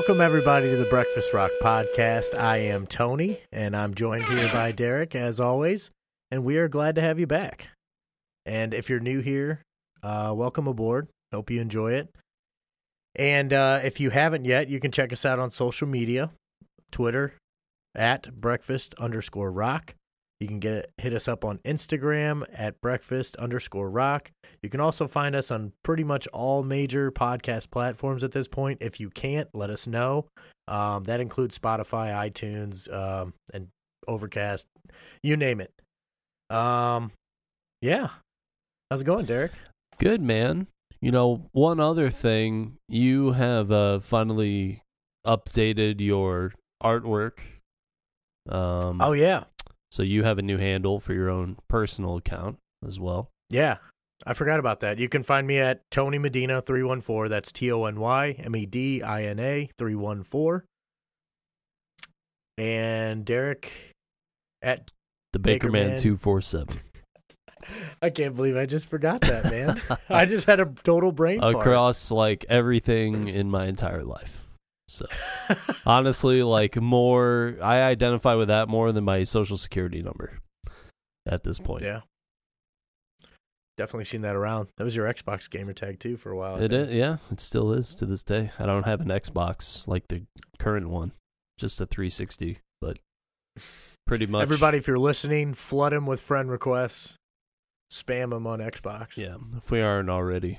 Welcome, everybody, to the Breakfast Rock podcast. I am Tony, and I'm joined here by Derek, as always, and we are glad to have you back. And if you're new here, uh, welcome aboard. Hope you enjoy it. And uh, if you haven't yet, you can check us out on social media Twitter at breakfast underscore rock. You can get hit us up on Instagram at breakfast underscore rock. You can also find us on pretty much all major podcast platforms at this point. If you can't, let us know. Um, that includes Spotify, iTunes, um, and Overcast, you name it. Um, yeah. How's it going, Derek? Good, man. You know, one other thing, you have uh, finally updated your artwork. Um, Oh yeah, so you have a new handle for your own personal account as well. yeah. I forgot about that. You can find me at Tony Medina three one four. That's T O N Y M E D I N A three one four. And Derek at The Baker, Baker Man Man. two four seven I can't believe I just forgot that, man. I just had a total brain fart. across like everything in my entire life. So honestly, like more, I identify with that more than my social security number at this point. Yeah. Definitely seen that around. That was your Xbox gamer tag too for a while. I It yeah, it still is to this day. I don't have an Xbox like the current one, just a 360, but pretty much Everybody, if you're listening, flood him with friend requests. Spam him on Xbox. Yeah, if we aren't already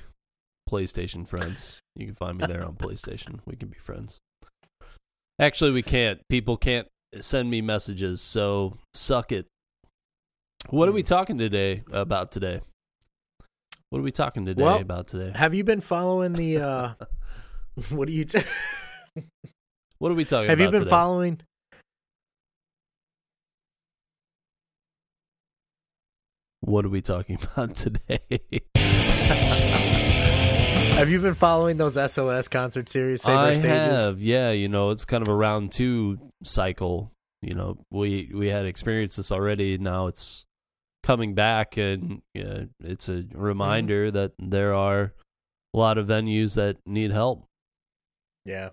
PlayStation friends, you can find me there on PlayStation. We can be friends. Actually, we can't. People can't send me messages, so suck it. What are we talking today about today? What are we talking today Well, about today? Have you been following the? uh What do you? T- What are we talking about? have you been today? following? What are we talking about today? Have you been following those SOS concert series? Save I stages. have, yeah. You know, it's kind of a round two cycle. You know, we we had experienced this already. Now it's coming back, and uh, it's a reminder Mm-hmm. that there are a lot of venues that need help. Yeah.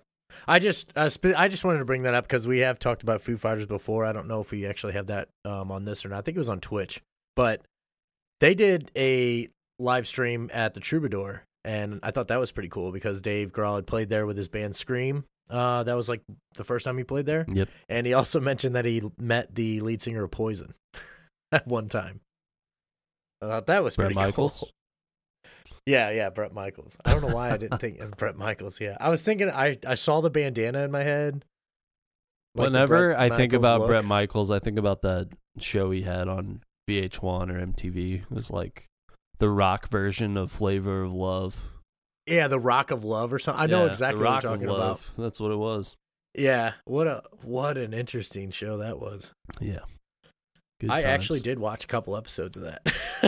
I just uh, sp- I just wanted to bring that up because we have talked about Foo Fighters before. I don't know if we actually have that um, on this or not. I think it was on Twitch, but they did a live stream at the Troubadour, and I thought that was pretty cool because Dave Grohl had played there with his band Scream. Uh, that was like the first time he played there, Yep. and he also mentioned that he met the lead singer of Poison at one time. I thought that was Bret pretty Michaels? cool. Yeah, yeah, Bret Michaels. I don't know why I didn't think of Bret Michaels. Yeah, I was thinking I I saw the bandana in my head. Like Whenever I think about look. Bret Michaels, I think about that show he had on VH1 or MTV. It was like the rock version of Flavor of Love. yeah, the Rock of Love or something. I know Yeah, exactly what you're talking about. That's what it was. Yeah, what a what an interesting show that was. Yeah. Good I times. actually did watch a couple episodes of that.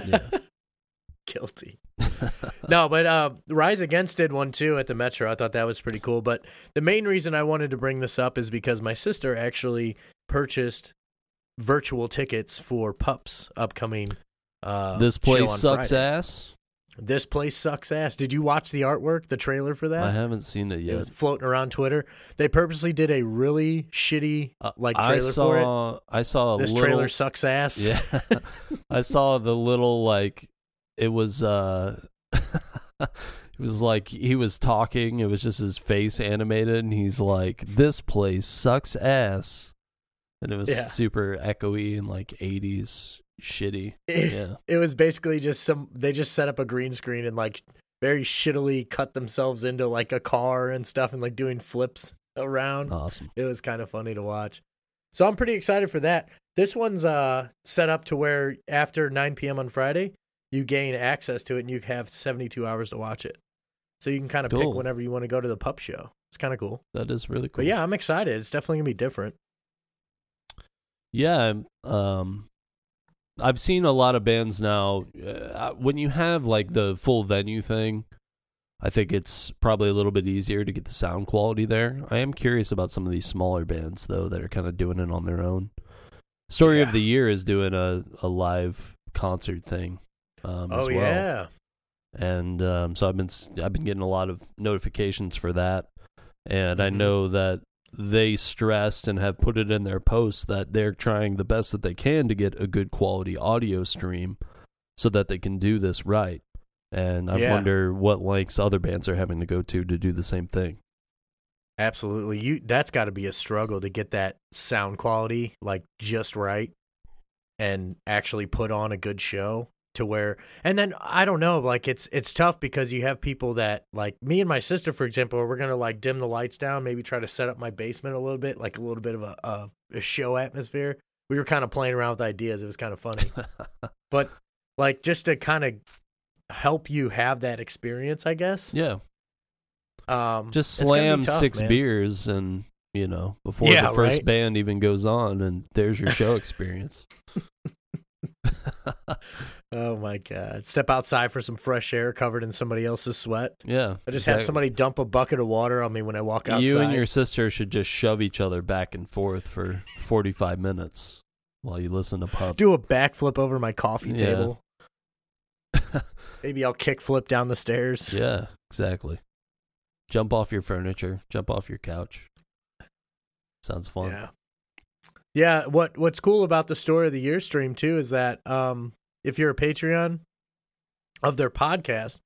Yeah. Guilty. no, but uh, Rise Against did one too at the Metro. I thought that was pretty cool. But the main reason I wanted to bring this up is because my sister actually purchased virtual tickets for Pups upcoming. Uh, this place sucks Friday. ass. This place sucks ass. Did you watch the artwork, the trailer for that? I haven't seen it yet. It was floating around Twitter. They purposely did a really shitty Uh, like I trailer for it. saw. I saw a This little, trailer sucks ass. Yeah, I saw the little like it was. uh It was like he was talking. It was just his face animated, and he's like, "This place sucks ass," and it was Yeah. super echoey and like '80s shitty. Yeah, it was basically just some they just set up a green screen and like very shittily cut themselves into like a car and stuff and like doing flips around. awesome. It was kind of funny to watch. So I'm pretty excited for that. This one's uh set up to where after 9 p.m. on Friday, you gain access to it and you have 72 hours to watch it. So you can kind of pick whenever you want to go to the pup show. It's kind of cool. That is really cool. But yeah, I'm excited. It's definitely gonna be different. Yeah, um, I've seen a lot of bands now. Uh, when you have like the full venue thing, I think it's probably a little bit easier to get the sound quality there. I am curious about some of these smaller bands though that are kind of doing it on their own. Story Yeah. of the Year is doing a, a live concert thing um, as oh well, yeah. and um, so I've been I've been getting a lot of notifications for that. And I Mhm. know that they stressed and have put it in their posts that they're trying the best that they can to get a good quality audio stream so that they can do this right. And I Yeah. wonder what lengths other bands are having to go to to do the same thing. Absolutely. You that's got to be a struggle to get that sound quality like just right and actually put on a good show to where and then I don't know like it's it's tough because you have people that like me and my sister for example we're going to like dim the lights down maybe try to set up my basement a little bit like a little bit of a a, a show atmosphere. We were kind of playing around with ideas. It was kind of funny. but like just to kind of help you have that experience, I guess. yeah. Um Just it's gonna be slam tough, six man. beers and, you know, before Yeah, the first right? band even goes on and there's your show experience. Oh my god! Step outside for some fresh air, covered in somebody else's sweat. yeah. I just have somebody dump a bucket of water on me when I walk outside. You and your sister should just shove each other back and forth for 45 minutes while you listen to Pup. do a backflip over my coffee Yeah. table. Maybe I'll kickflip down the stairs. yeah, exactly. Jump off your furniture, jump off your couch. Sounds fun. Yeah. Yeah, what what's cool about the story of the year stream too is that um if you're a Patreon of their podcast,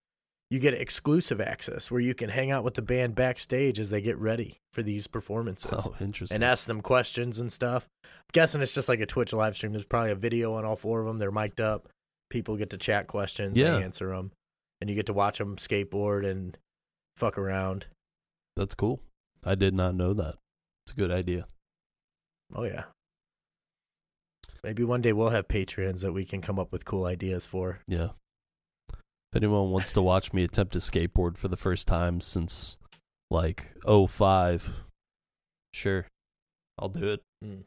you get exclusive access where you can hang out with the band backstage as they get ready for these performances. Oh, interesting. and ask them questions and stuff. I'm guessing it's just like a Twitch live stream. There's probably a video on all four of them. They're mic'd up. People get to chat questions. Yeah. They answer them, and you get to watch them skateboard and fuck around. That's cool. I did not know that. It's a good idea. Oh yeah. Maybe one day we'll have Patreons that we can come up with cool ideas for. Yeah. If anyone wants to watch me attempt to skateboard for the first time since like '05, sure. I'll do it. Hmm.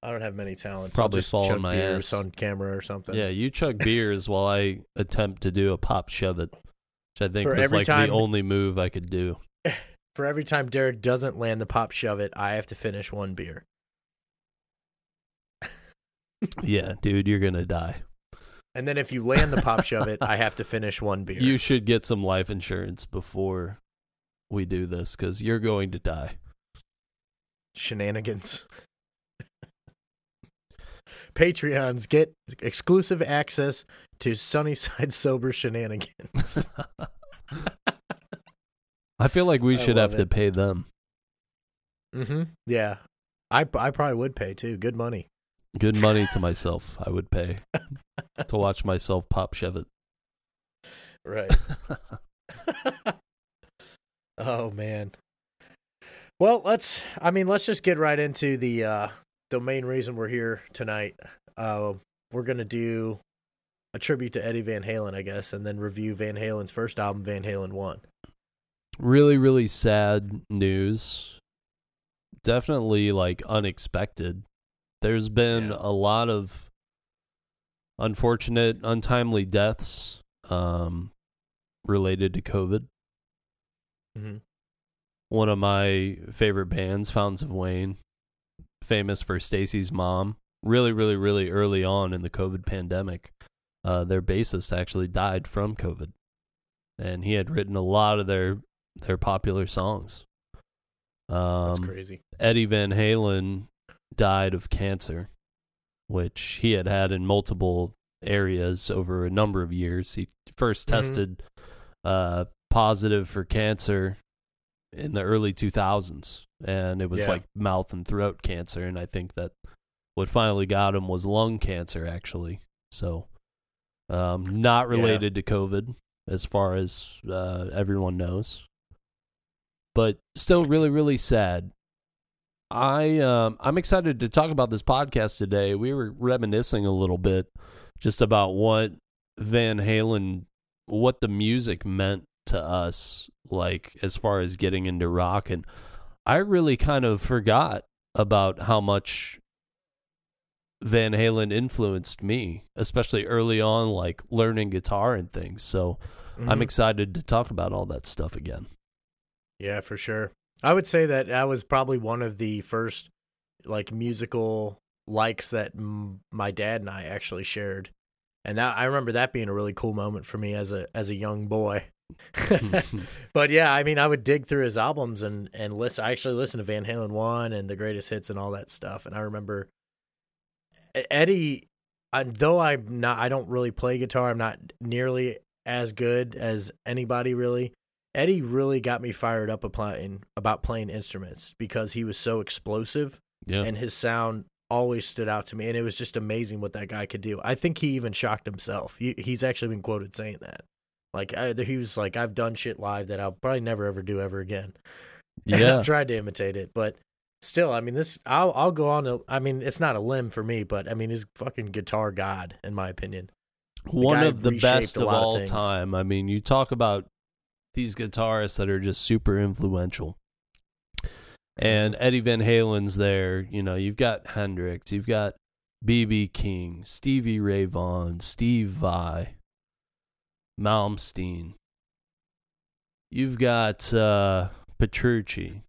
I don't have many talents. Probably I'll just fall on chug my beers ass. on camera or something. Yeah, you chug beers while I attempt to do a pop shove it, which I think For was like time- the only move I could do. For every time Derek doesn't land the pop shove it, I have to finish one beer. Yeah, dude, you're gonna die. And then if you land the pop shove it, I have to finish one beer. You should get some life insurance before we do this because you're going to die. shenanigans. Patreons get exclusive access to Sunnyside Sober shenanigans. I feel like we I should have love to pay them. mm-hmm. Yeah, I I probably would pay too. Good money. Good money to myself. I would pay to watch myself pop shove it. Right. oh man. Well, let's. I mean, let's just get right into the uh the main reason we're here tonight. Uh, we're gonna do a tribute to Eddie Van Halen, I guess, and then review Van Halen's first album, Van Halen One. really really sad news definitely like unexpected there's been Yeah. a lot of unfortunate untimely deaths um related to covid Mm-hmm. one of my favorite bands fountains of wayne famous for stacy's mom really really really early on in the covid pandemic uh their bassist actually died from covid and he had written a lot of their their popular songs That's um crazy. Eddie Van Halen died of cancer, which he had had in multiple areas over a number of years. He first Mhm. tested uh, positive for cancer in the early 2000s, and it was Yeah. like mouth and throat cancer. And I think that what finally got him was lung cancer, actually. So, um, not Yeah. related to COVID, as far as uh, everyone knows but still really really sad i um i'm excited to talk about this podcast today we were reminiscing a little bit just about what van halen what the music meant to us like as far as getting into rock and i really kind of forgot about how much van halen influenced me especially early on like learning guitar and things so i'm Mhm. excited to talk about all that stuff again Yeah, for sure. I would say that that was probably one of the first like musical likes that m- my dad and I actually shared. And that I remember that being a really cool moment for me as a as a young boy. but yeah, I mean, I would dig through his albums and and listen. I actually listened to Van Halen one and the greatest hits and all that stuff. And I remember Eddie. I, though I'm not, I don't really play guitar. I'm not nearly as good as anybody really. Eddie really got me fired up playing, about playing instruments because he was so explosive Yeah. and his sound always stood out to me. And it was just amazing what that guy could do. I think he even shocked himself. He, he's actually been quoted saying that. Like I, he was like, "I've done shit live that I'll probably never ever do ever again." Yeah. I've tried to imitate it, but still, I mean, this I'll I'll go on. To, I mean, it's not a limb for me, but I mean, he's fucking guitar god in my opinion. One of the best of all time. I mean, you talk about these guitarists that are just super influential. And Eddie Van Halen's there. You know, you've got Hendrix, you've got BB King, Stevie Ray Vaughan, Steve Vai, Malmsteen. You've got uh, Petrucci.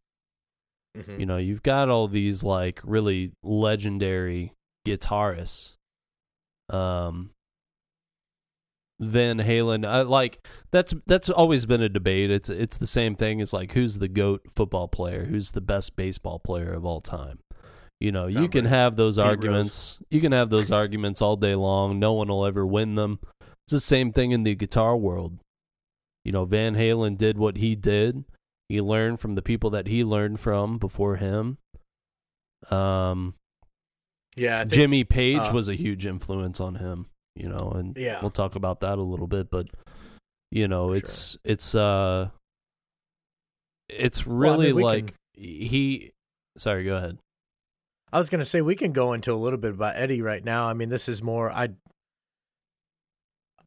Mm-hmm. You know, you've got all these like really legendary guitarists. Um Van Halen, I, like that's that's always been a debate. It's it's the same thing as like who's the goat football player, who's the best baseball player of all time. You know, you Tom can Brady. have those Pete Rose. arguments. You can have those arguments all day long. No one will ever win them. It's the same thing in the guitar world. You know, Van Halen did what he did. He learned from the people that he learned from before him. Um, yeah, think, Jimmy Page uh, was a huge influence on him, you know, and Yeah. we'll talk about that a little bit, but you know, For it's it's uh it's Well, I really mean, like can- he sorry, go ahead. I was gonna say we can go into a little bit about Eddie right now. I mean, this is more I.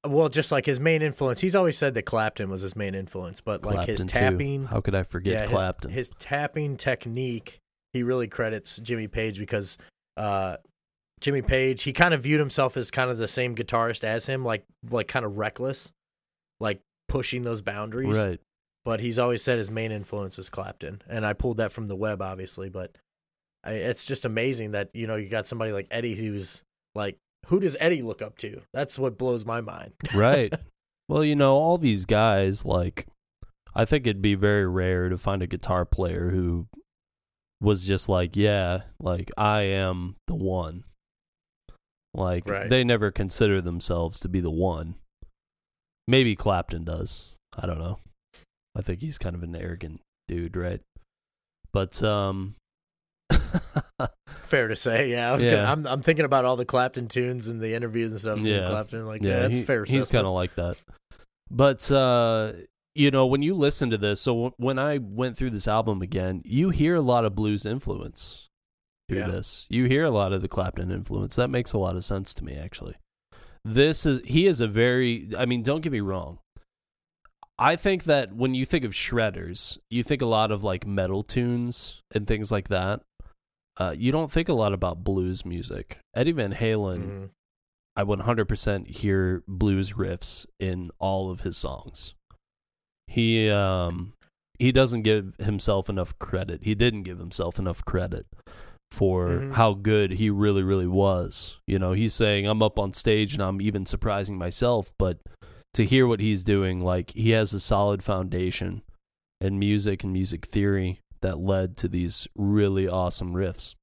Well, just like his main influence, he's always said that Clapton was his main influence, but like his Clapton, too. tapping, How could I forget yeah, his- Clapton? His, tapping technique, he really credits Jimmy Page because uh, Jimmy Page, he kind of viewed himself as kind of the same guitarist as him, like like kind of reckless, like pushing those boundaries. right. But he's always said his main influence was Clapton, and I pulled that from the web, obviously. But I, it's just amazing that you know you got somebody like Eddie who's like, who does Eddie look up to? That's what blows my mind. Right. well, you know, all these guys like I think it'd be very rare to find a guitar player who was just like, yeah, like I am the one. Like Right. they never consider themselves to be the one. Maybe Clapton does. I don't know. I think he's kind of an arrogant dude, right? But um Fair to say, yeah. I was Gonna, Yeah. I'm I'm thinking about all the Clapton tunes and the interviews and stuff. Yeah, Yeah. Clapton, like yeah, that's he- fair. He's kind of like that. But uh, you know, when you listen to this, so w- when I went through this album again, you hear a lot of blues influence through Yeah. this. You hear a lot of the Clapton influence. That makes a lot of sense to me, actually. This is he is a very. I mean, don't get me wrong. I think that when you think of shredders, you think a lot of like metal tunes and things like that. Uh, you don't think a lot about blues music. Eddie Van Halen Mhm. I 100% hear blues riffs in all of his songs. He um he doesn't give himself enough credit. He didn't give himself enough credit for Mhm. how good he really really was. You know, he's saying I'm up on stage and I'm even surprising myself, but to hear what he's doing like he has a solid foundation in music and music theory that led to these really awesome riffs.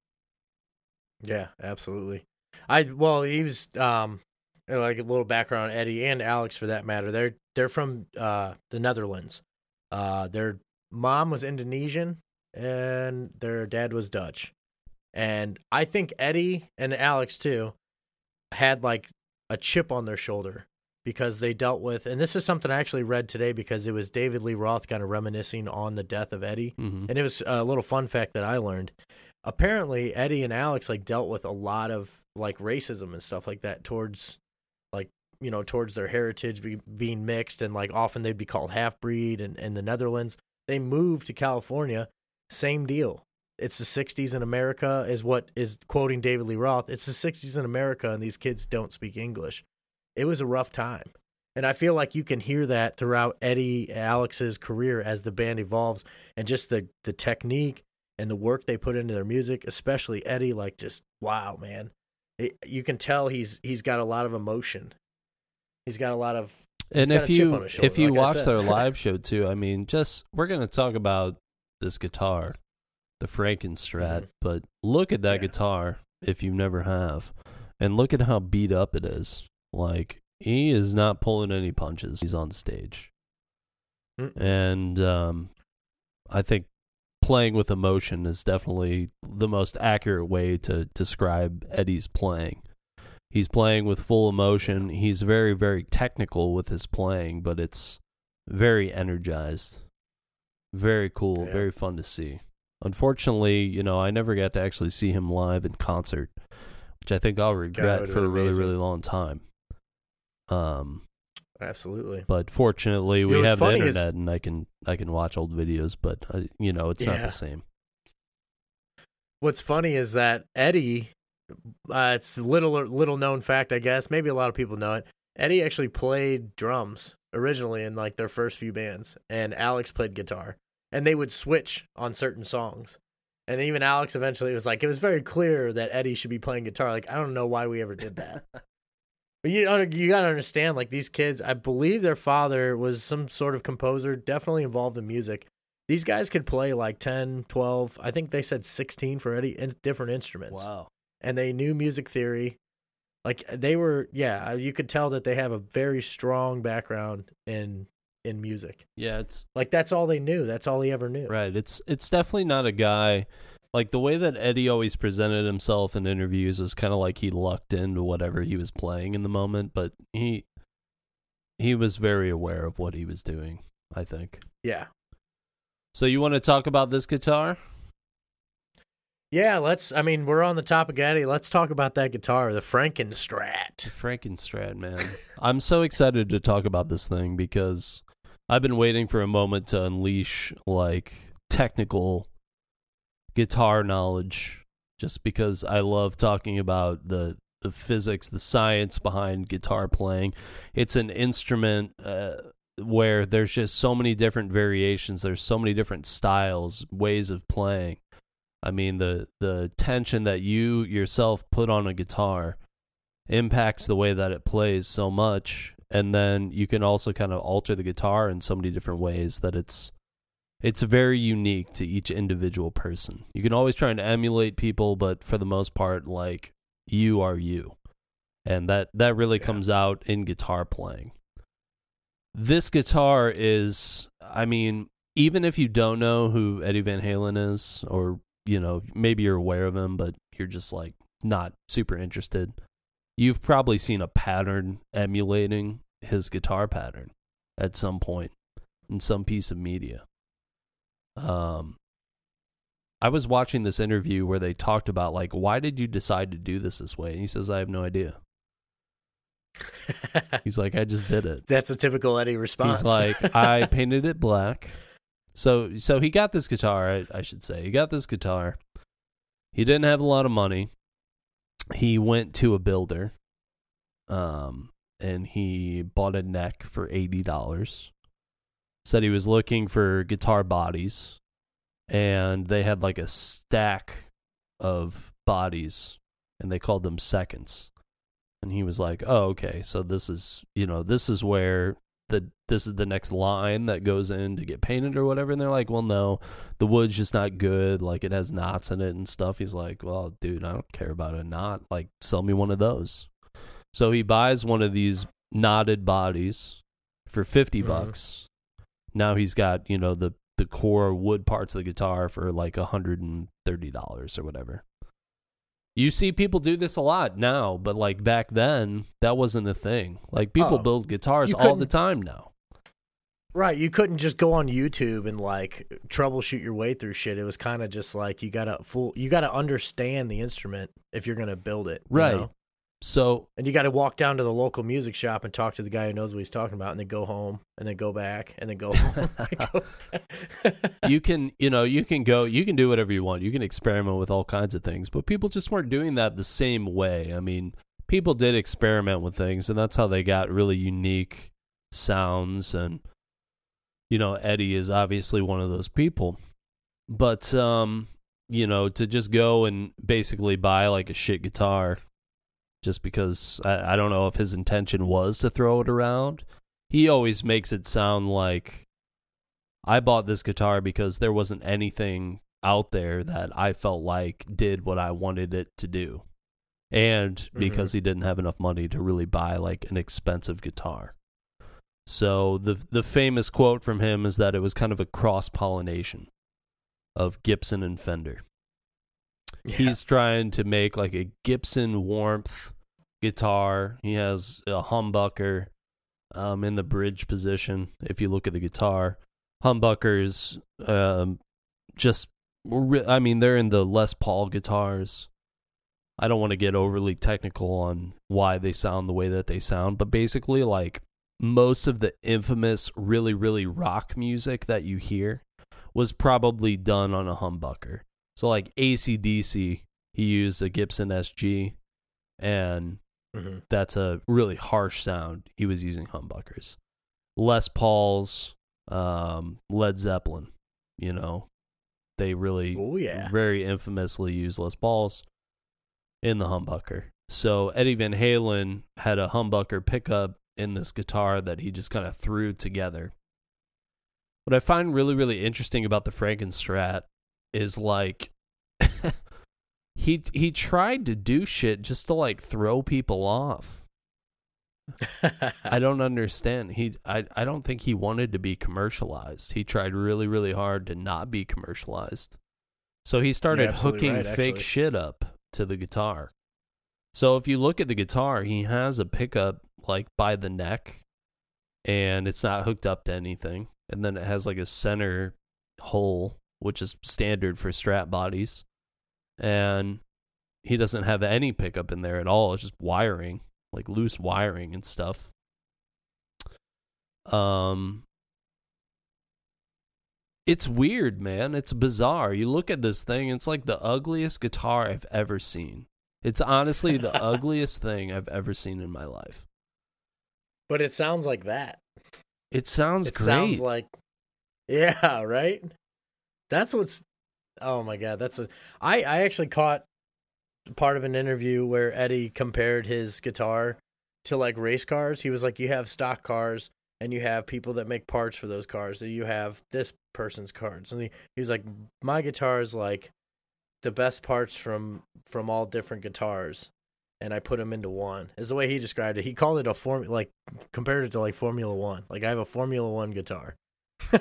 Yeah, absolutely. I well, he was um like a little background Eddie and Alex for that matter. They're they're from uh the Netherlands. Uh their mom was Indonesian and their dad was Dutch. And I think Eddie and Alex too had like a chip on their shoulder because they dealt with and this is something I actually read today because it was David Lee Roth kind of reminiscing on the death of Eddie. Mhm. And it was a little fun fact that I learned. Apparently, Eddie and Alex like dealt with a lot of like racism and stuff like that towards like you know towards their heritage be, being mixed and like often they'd be called half breed and in the Netherlands. They moved to California, same deal. It's the 60s in America is what is quoting David Lee Roth. It's the 60s in America and these kids don't speak English. It was a rough time. And I feel like you can hear that throughout Eddie Alex's career as the band evolves and just the the technique and the work they put into their music, especially Eddie like just wow, man. It, you can tell he's he's got a lot of emotion. He's got a lot of And if you shoulder, if you like watch their live show too, I mean, just we're gonna talk about this guitar, the Frankenstrat, Mhm. but look at that Yeah. guitar if you never have, and look at how beat up it is. Like he is not pulling any punches. He's on stage, Mm. and um, I think playing with emotion is definitely the most accurate way to describe Eddie's playing. He's playing with full emotion. He's very, very technical with his playing, but it's very energized. Very cool, Yeah. very fun to see. Unfortunately, you know, I never got to actually see him live in concert, which I think I'll regret would've for a really, really long time. Um, Absolutely. but fortunately, we have the funny is- internet, and I can I can watch old videos. But uh, you know, it's not the same. What's funny is that Eddie, uh, it's a little little known fact, I guess. Maybe a lot of people know it. Eddie actually played drums originally in like their first few bands, and Alex played guitar, and they would switch on certain songs. And even Alex eventually was like, it was very clear that Eddie should be playing guitar. Like, I don't know why we ever did that. But you you gotta understand, like these kids, I believe their father was some sort of composer, definitely involved in music. These guys could play like 10, 12, I think they said 16 for Eddie, in different instruments. Wow. And they knew music theory. Like they were, yeah, you could tell that they have a very strong background in in music. Yeah, it's Like that's all they knew. That's all he ever knew. Right. It's it's definitely not a guy like the way that Eddie always presented himself in interviews was kind of like he lucked into whatever he was playing in the moment, but he he was very aware of what he was doing, I think. Yeah. So you want to talk about this guitar? Yeah, let's I mean, we're on the topic of Eddie. Let's talk about that guitar, the Frankenstrat. Frankenstrat, man. I'm so excited to talk about this thing because I've been waiting for a moment to unleash like technical guitar knowledge just because I love talking about the the physics, the science behind guitar playing. It's an instrument uh, where there's just so many different variations, there's so many different styles, ways of playing. I mean the the tension that you yourself put on a guitar impacts the way that it plays so much and then you can also kind of alter the guitar in so many different ways that it's it's very unique to each individual person. You can always try and emulate people, but for the most part like you are you. And that that really Yeah. comes out in guitar playing. This guitar is I mean, even if you don't know who Eddie Van Halen is or you know, maybe you're aware of him but you're just like not super interested you've probably seen a pattern emulating his guitar pattern at some point in some piece of media. Um, I was watching this interview where they talked about like, why did you decide to do this this way? And he says, I have no idea. He's like, I just did it. That's a typical Eddie response. He's like, I painted it black. So, so he got this guitar. I, I should say, he got this guitar. He didn't have a lot of money. He went to a builder, um, and he bought a neck for eighty dollars. Said he was looking for guitar bodies, and they had like a stack of bodies, and they called them seconds. And he was like, "Oh, okay. So this is, you know, this is where the this is the next line that goes in to get painted or whatever." And they're like, "Well, no, the wood's just not good. Like it has knots in it and stuff." He's like, "Well, dude, I don't care about a knot. Like, sell me one of those." So he buys one of these knotted bodies for 50 Mhm. bucks. Now he's got, you know, the the core wood parts of the guitar for like $130 or whatever. You see people do this a lot now, but like back then, that wasn't a thing. Like people Oh, build guitars all the time now. Right, you couldn't just go on YouTube and like troubleshoot your way through shit. It was kind of just like you gotta full, you gotta understand the instrument if you're gonna build it, you Right. know? So And you got to walk down to the local music shop and talk to the guy who knows what he's talking about, and then go home, and then go back, and then go home. you can, you know, you can go, you can do whatever you want. You can experiment with all kinds of things, but people just weren't doing that the same way. I mean, people did experiment with things, and that's how they got really unique sounds. And you know, Eddie is obviously one of those people. But um, you know, to just go and basically buy like a shit guitar just because I, I don't know if his intention was to throw it around. he always makes it sound like I bought this guitar because there wasn't anything out there that I felt like did what I wanted it to do. And mm-hmm. because he didn't have enough money to really buy like an expensive guitar. So the the famous quote from him is that it was kind of a cross pollination of Gibson and Fender. Yeah. He's trying to make like a Gibson warmth guitar. He has a humbucker um, in the bridge position. If you look at the guitar, humbuckers um, just, I mean, they're in the Les Paul guitars. I don't want to get overly technical on why they sound the way that they sound, but basically, like most of the infamous, really, really rock music that you hear was probably done on a humbucker. So, like ACDC, he used a Gibson SG, and hmm that's a really harsh sound. He was using humbuckers. Les Paul's, um, Led Zeppelin, you know, they really Oh yeah. very infamously use Les Pauls in the humbucker. So Eddie Van Halen had a humbucker pickup in this guitar that he just kind of threw together. What I find really, really interesting about the Frankenstrat is like he he tried to do shit just to like throw people off. I don't understand. He I I don't think he wanted to be commercialized. He tried really really hard to not be commercialized. So he started hooking right, fake shit up to the guitar. So if you look at the guitar, he has a pickup like by the neck and it's not hooked up to anything. And then it has like a center hole, which is standard for Strat bodies. And he doesn't have any pickup in there at all. It's just wiring, like loose wiring and stuff. Um it's weird, man. It's bizarre. You look at this thing, it's like the ugliest guitar I've ever seen. It's honestly the ugliest thing I've ever seen in my life. but it sounds like that. It sounds it great. sounds like yeah right that's what's oh my god that's what i i actually caught part of an interview where eddie compared his guitar to like race cars. He was like you have stock cars and you have people that make parts for those cars and you have this person's cards. And he, he was like my guitar is like the best parts from from all different guitars and i put them into one is the way he described it. He called it a form like compared it to like formula one. Like i have a formula one guitar.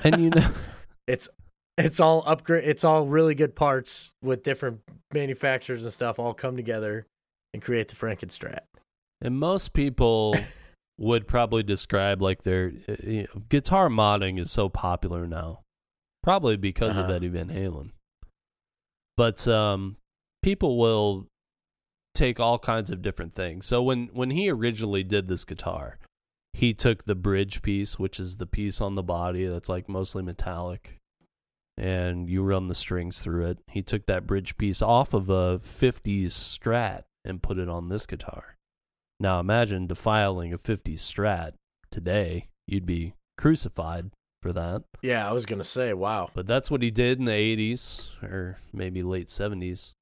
And you know it's it's all upgrade it's all really good parts with different manufacturers and stuff all come together and create the frankenstrat And most people would probably describe like their uh, you know, guitar modding is so popular now, probably because of Uh-huh. Eddie Van Halen. But um, people will take all kinds of different things. So when when he originally did this guitar, he took the bridge piece, which is the piece on the body that's like mostly metallic, and you run the strings through it. He took that bridge piece off of a 50s Strat and put it on this guitar. Now imagine defiling a 50s Strat today. You'd be crucified for that. yeah i was gonna say wow But that's what he did in the 80s or maybe late 70s.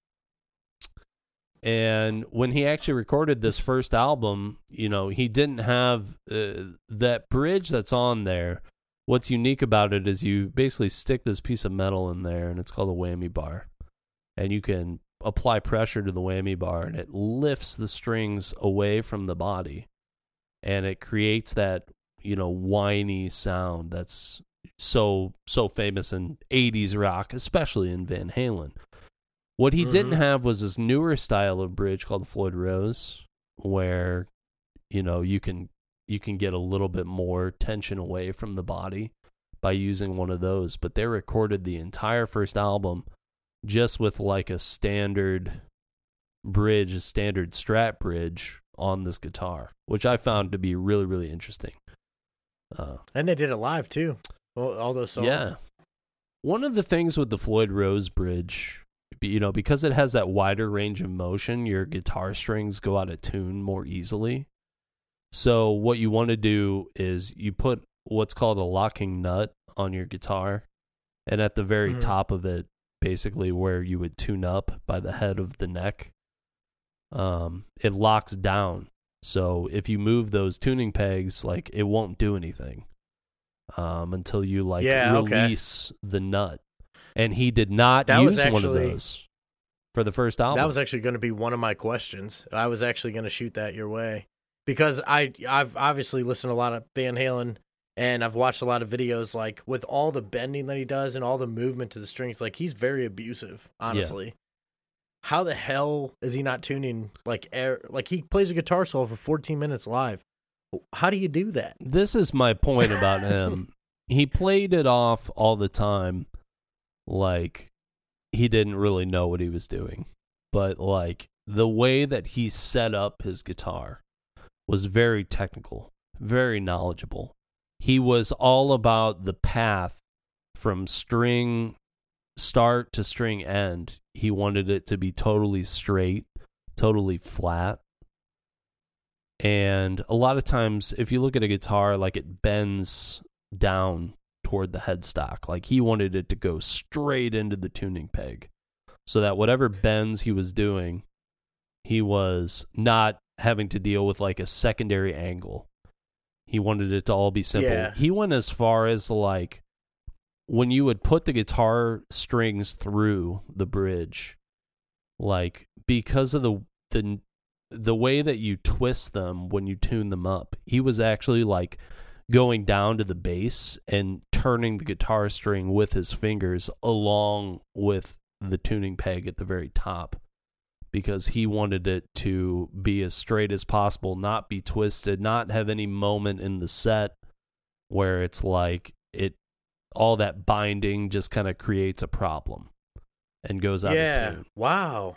And when he actually recorded this first album, you know, he didn't have uh, that bridge that's on there. What's unique about it is you basically stick this piece of metal in there and it's called a whammy bar. And you can apply pressure to the whammy bar and it lifts the strings away from the body. And it creates that, you know, whiny sound that's so so famous in 80s rock, especially in Van Halen. What he didn't Mhm. have was this newer style of bridge called the Floyd Rose where you know, you can you can get a little bit more tension away from the body by using one of those, but they recorded the entire first album just with like a standard bridge, a standard strat bridge on this guitar, which I found to be really really interesting. Uh, and they did it live too all, all those songs yeah. One of the things with the Floyd Rose bridge, you know, because it has that wider range of motion, your guitar strings go out of tune more easily. So what you want to do is you put what's called a locking nut on your guitar, and at the very Mhm. top of it, basically where you would tune up by the head of the neck, um, it locks down So if you move those tuning pegs, like it won't do anything um, until you like Yeah, okay. release the nut. And he did not That use one of those for the first album. That was actually going to be one of my questions. I was actually going to shoot that your way because I I've obviously listened to a lot of Van Halen and I've watched a lot of videos like with all the bending that he does and all the movement to the strings like he's very abusive, honestly. How the hell is he not tuning like air like he plays a guitar solo for 14 minutes live? How do you do that? this is my point about him. he played it off all the time like he didn't really know what he was doing. But like the way that he set up his guitar was very technical, very knowledgeable. He was all about the path from string start to string end. He wanted it to be totally straight, totally flat. And a lot of times, if you look at a guitar, like it bends down toward the headstock. Like he wanted it to go straight into the tuning peg so that whatever bends he was doing, he was not having to deal with like a secondary angle. He wanted it to all be simple. Yeah. He went as far as like when you would put the guitar strings through the bridge, like because of the the the way that you twist them when you tune them up, he was actually like going down to the bass and turning the guitar string with his fingers along with the tuning peg at the very top because he wanted it to be as straight as possible, not be twisted, not have any moment in the set where it's like it all that binding just kind of creates a problem and goes out of tune. Wow.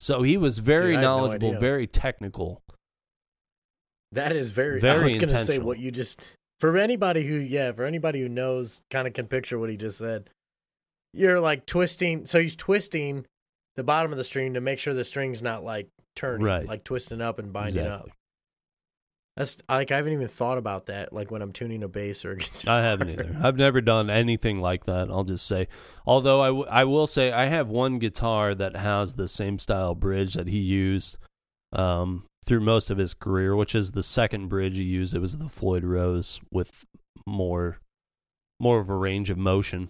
So he was very Dude, I had no knowledgeable, very technical. That is very. I Very was going to say what you just for anybody who yeah for anybody who knows kind of can picture what he just said. You're like twisting. So he's twisting the bottom of the string to make sure the string's not like turning, Right. like twisting up and binding up. That's like I haven't even thought about that. Like when I'm tuning a bass or a guitar. I haven't either. I've never done anything like that. I'll just say. Although I, w- I will say I have one guitar that has the same style bridge that he used um, through most of his career, which is the second bridge he used. It was the Floyd Rose with more more of a range of motion.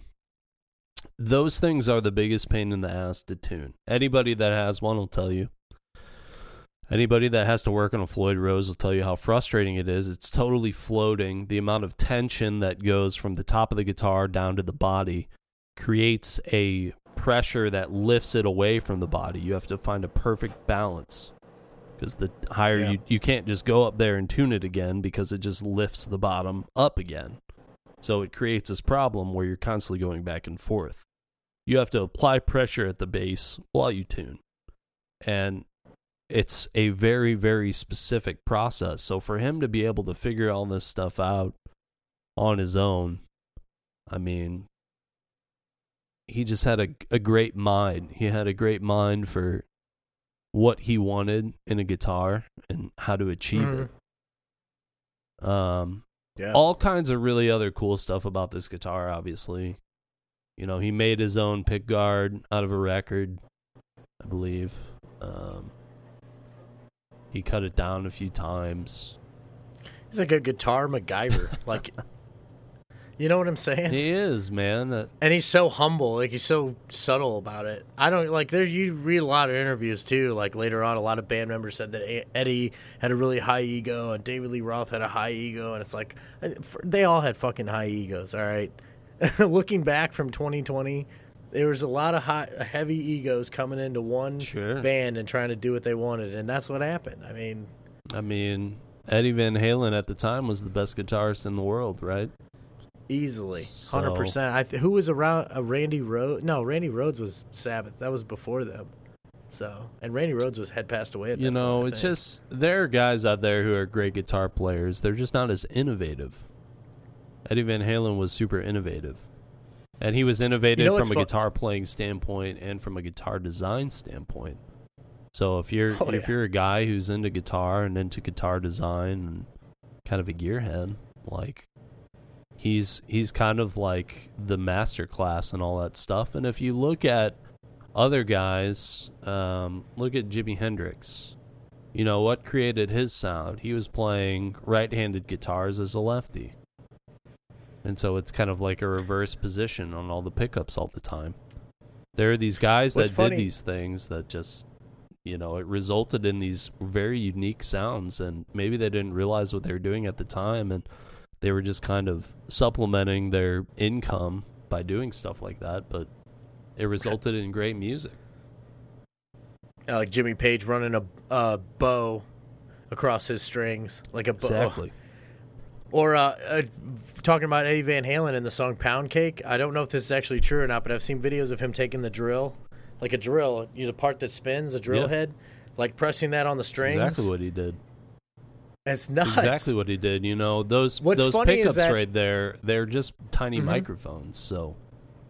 Those things are the biggest pain in the ass to tune. Anybody that has one will tell you. Anybody that has to work on a Floyd Rose will tell you how frustrating it is. It's totally floating. The amount of tension that goes from the top of the guitar down to the body creates a pressure that lifts it away from the body. You have to find a perfect balance because the higher Yeah. you you can't just go up there and tune it again because it just lifts the bottom up again. So it creates this problem where you're constantly going back and forth. You have to apply pressure at the base while you tune. And it's a very very specific process. So for him to be able to figure all this stuff out on his own, I mean, he just had a a great mind. He had a great mind for what he wanted in a guitar and how to achieve Mhm. it. Um, Yeah. all kinds of really other cool stuff about this guitar. Obviously, you know, he made his own pick guard out of a record, I believe. Um, he cut it down a few times. He's like a guitar MacGyver. like, you know what I'm saying? He is man. Uh, and he's so humble like he's so subtle about it i don't like there you read a lot of interviews too like later on a lot of band members said that eddie had a really high ego and david lee roth had a high ego and it's like uh, they all had fucking high egos all right looking back from 2020 there was a lot of high, heavy egos coming into one Sure. band and trying to do what they wanted and that's what happened i mean I mean, Eddie Van Halen at the time was the best guitarist in the world, right? Easily So- 100% I th- who was around uh, randy rhoads no randy rhoads was sabbath that was before them so and randy rhoads was had passed away at You know, point, it's think. just there are guys out there who are great guitar players. They're just not as innovative. Eddie Van Halen was super innovative. And he was innovative You know from a fu- guitar playing standpoint and from a guitar design standpoint. So if you're Oh, if yeah. you're a guy who's into guitar and into guitar design and kind of a gearhead, like he's he's kind of like the master class and all that stuff. And if you look at other guys, um, look at Jimi Hendrix. You know what created his sound? He was playing right-handed guitars as a lefty. And so it's kind of like a reverse position on all the pickups all the time. There are these guys What's that funny- did these things that just you know, it resulted in these very unique sounds and maybe they didn't realize what they were doing at the time and they were just kind of supplementing their income by doing stuff like that, but it resulted in great music. Uh, like Jimmy Page running a, bow across his strings, like a bow. Exactly. Or uh, uh, talking about Eddie Van Halen in the song Pound Cake. I don't know if this is actually true or not, but I've seen videos of him taking the drill, like a drill, you know, the part that spins, a drill Yeah. head, like pressing that on the That's strings. exactly what he did. It's That's nuts. exactly what he did. You know, those What's those funny is pickups that- right there, they're just tiny Mhm. microphones. So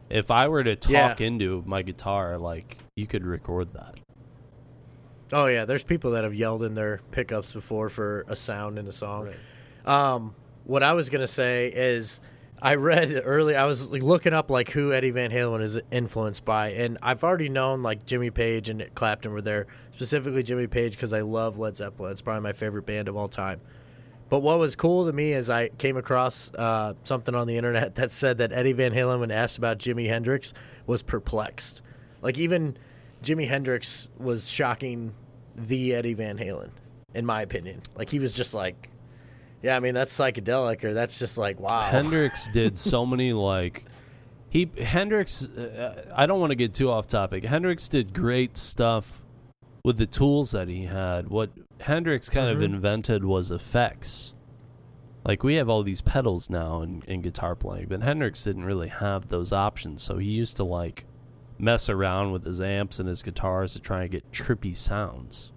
if I were to talk into my guitar, like you could record that. Oh yeah, there's people that have yelled in their pickups before for a sound in a song. Um, what I was gonna say is, I read early. I was like, looking up like who Eddie Van Halen is influenced by, and I've already known like Jimmy Page and Clapton were there. Specifically Jimmy Page because I love Led Zeppelin. It's probably my favorite band of all time. But what was cool to me is I came across uh, something on the internet that said that Eddie Van Halen, when asked about Jimi Hendrix, was perplexed. Like even Jimi Hendrix was shocking the Eddie Van Halen, in my opinion. Like he was just like, yeah, I mean that's psychedelic, or that's just like wow. Hendrix did so many like he Hendrix. Uh, I don't want to get too off topic. Hendrix did great stuff with the tools that he had. What Hendrix kind of Mhm. invented was effects. Like we have all these pedals now in, in guitar playing, but Hendrix didn't really have those options. So he used to like mess around with his amps and his guitars to try and get trippy sounds.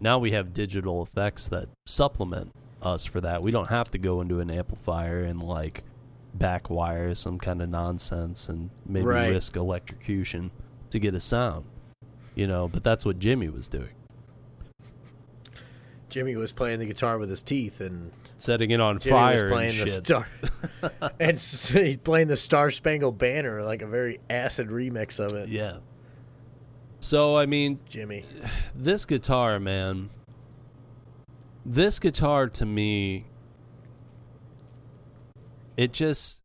Now we have digital effects that supplement us for that. We don't have to go into an amplifier and like backwire some kind of nonsense and maybe Right. risk electrocution to get a sound. You know, but that's what Jimmy was doing. Jimmy was playing the guitar with his teeth, and Setting it on Jimmy fire was and playing the shit. star, and he's playing the Star Spangled Banner, like a very acid remix of it. yeah. So I mean, Jimmy, this guitar, man. This guitar to me it just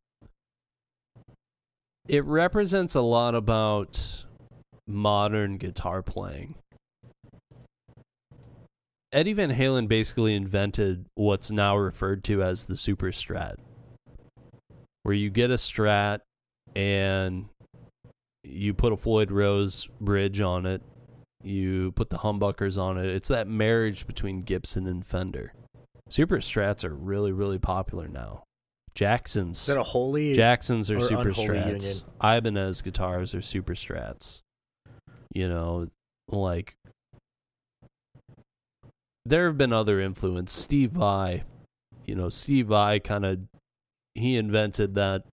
it represents a lot about modern guitar playing. Eddie Van Halen basically invented what's now referred to as the super strat. Where you get a strat and you put a Floyd Rose bridge on it you put the humbuckers on it. It's that marriage between Gibson and Fender. Super Strats are really, really popular now. Jackson's is that a holy? Jacksons are or Super Strats. union? Ibanez guitars are Super Strats. You know, like there have been other influence. Steve Vai, you know, Steve Vai kind of he invented that.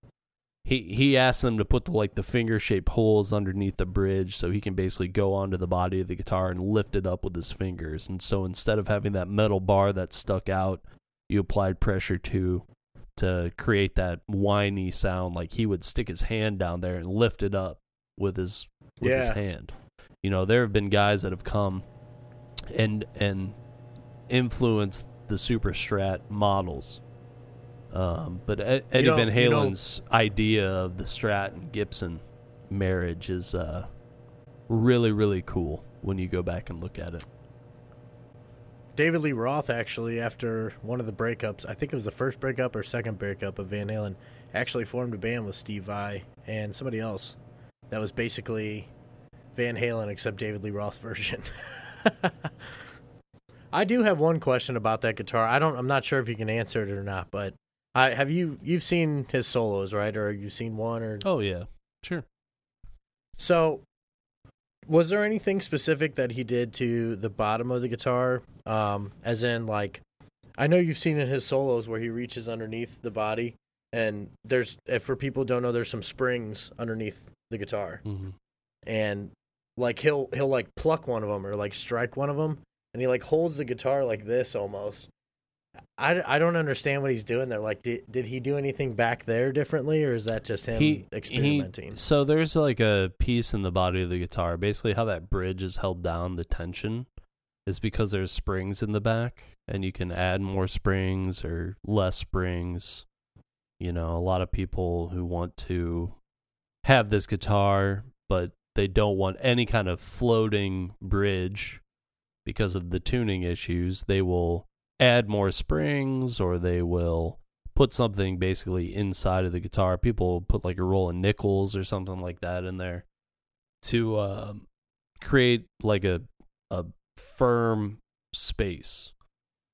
He he asked them to put the like the finger shaped holes underneath the bridge so he can basically go onto the body of the guitar and lift it up with his fingers. And so instead of having that metal bar that stuck out, you applied pressure to to create that whiny sound. Like he would stick his hand down there and lift it up with his with his hand. You know, there have been guys that have come and and influenced the super strat models. Um, but Ed, Eddie know- Van you know- Halen's idea of the Strat and Gibson marriage is uh, really really cool when you go back and look at it. David Lee Roth actually, after one of the breakups, I think it was the first breakup or second breakup of Van Halen, actually formed a band with Steve Vai and somebody else that was basically Van Halen except David Lee Roth's version. I do have one question about that guitar. I don't. I'm not sure if you can answer it or not, but I have you. You've seen his solos, right? Or you've seen one or Oh yeah, sure. so, was there anything specific that he did to the bottom of the guitar? Um, as in, like, I know you've seen in his solos where he reaches underneath the body, and there's, if for people who don't know, there's some springs underneath the guitar, hmm and like he'll he'll like pluck one of them or like strike one of them, and he like holds the guitar like this almost. I, I don't understand what he's doing there. Like, did did he do anything back there differently, or is that just him he experimenting? He, so there's like a piece in the body of the guitar, basically how that bridge is held down, the tension. is because there's springs in the back and you can add more springs or less springs. You know, a lot of people who want to have this guitar, but they don't want any kind of floating bridge because of the tuning issues, they will add more springs or they will put something basically inside of the guitar. People put like a roll of nickels or something like that in there to um, create like a a firm space.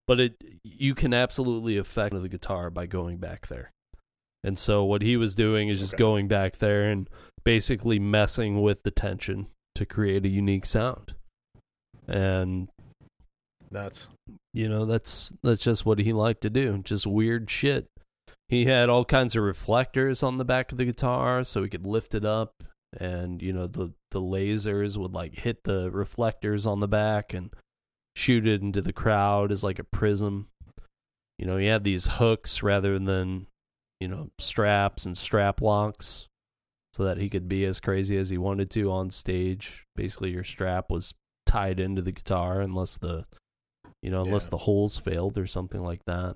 But it you can absolutely affect the guitar by going back there. And so what he was doing is just Okay. going back there and basically messing with the tension to create a unique sound. And That's you know, that's that's just what he liked to do. Just weird shit. He had all kinds of reflectors on the back of the guitar so he could lift it up and you know the the lasers would like hit the reflectors on the back and shoot it into the crowd as like a prism. You know, he had these hooks rather than, you know, straps and strap locks so that he could be as crazy as he wanted to on stage. Basically your strap was tied into the guitar unless the you know, unless Yeah. the holes failed or something like that.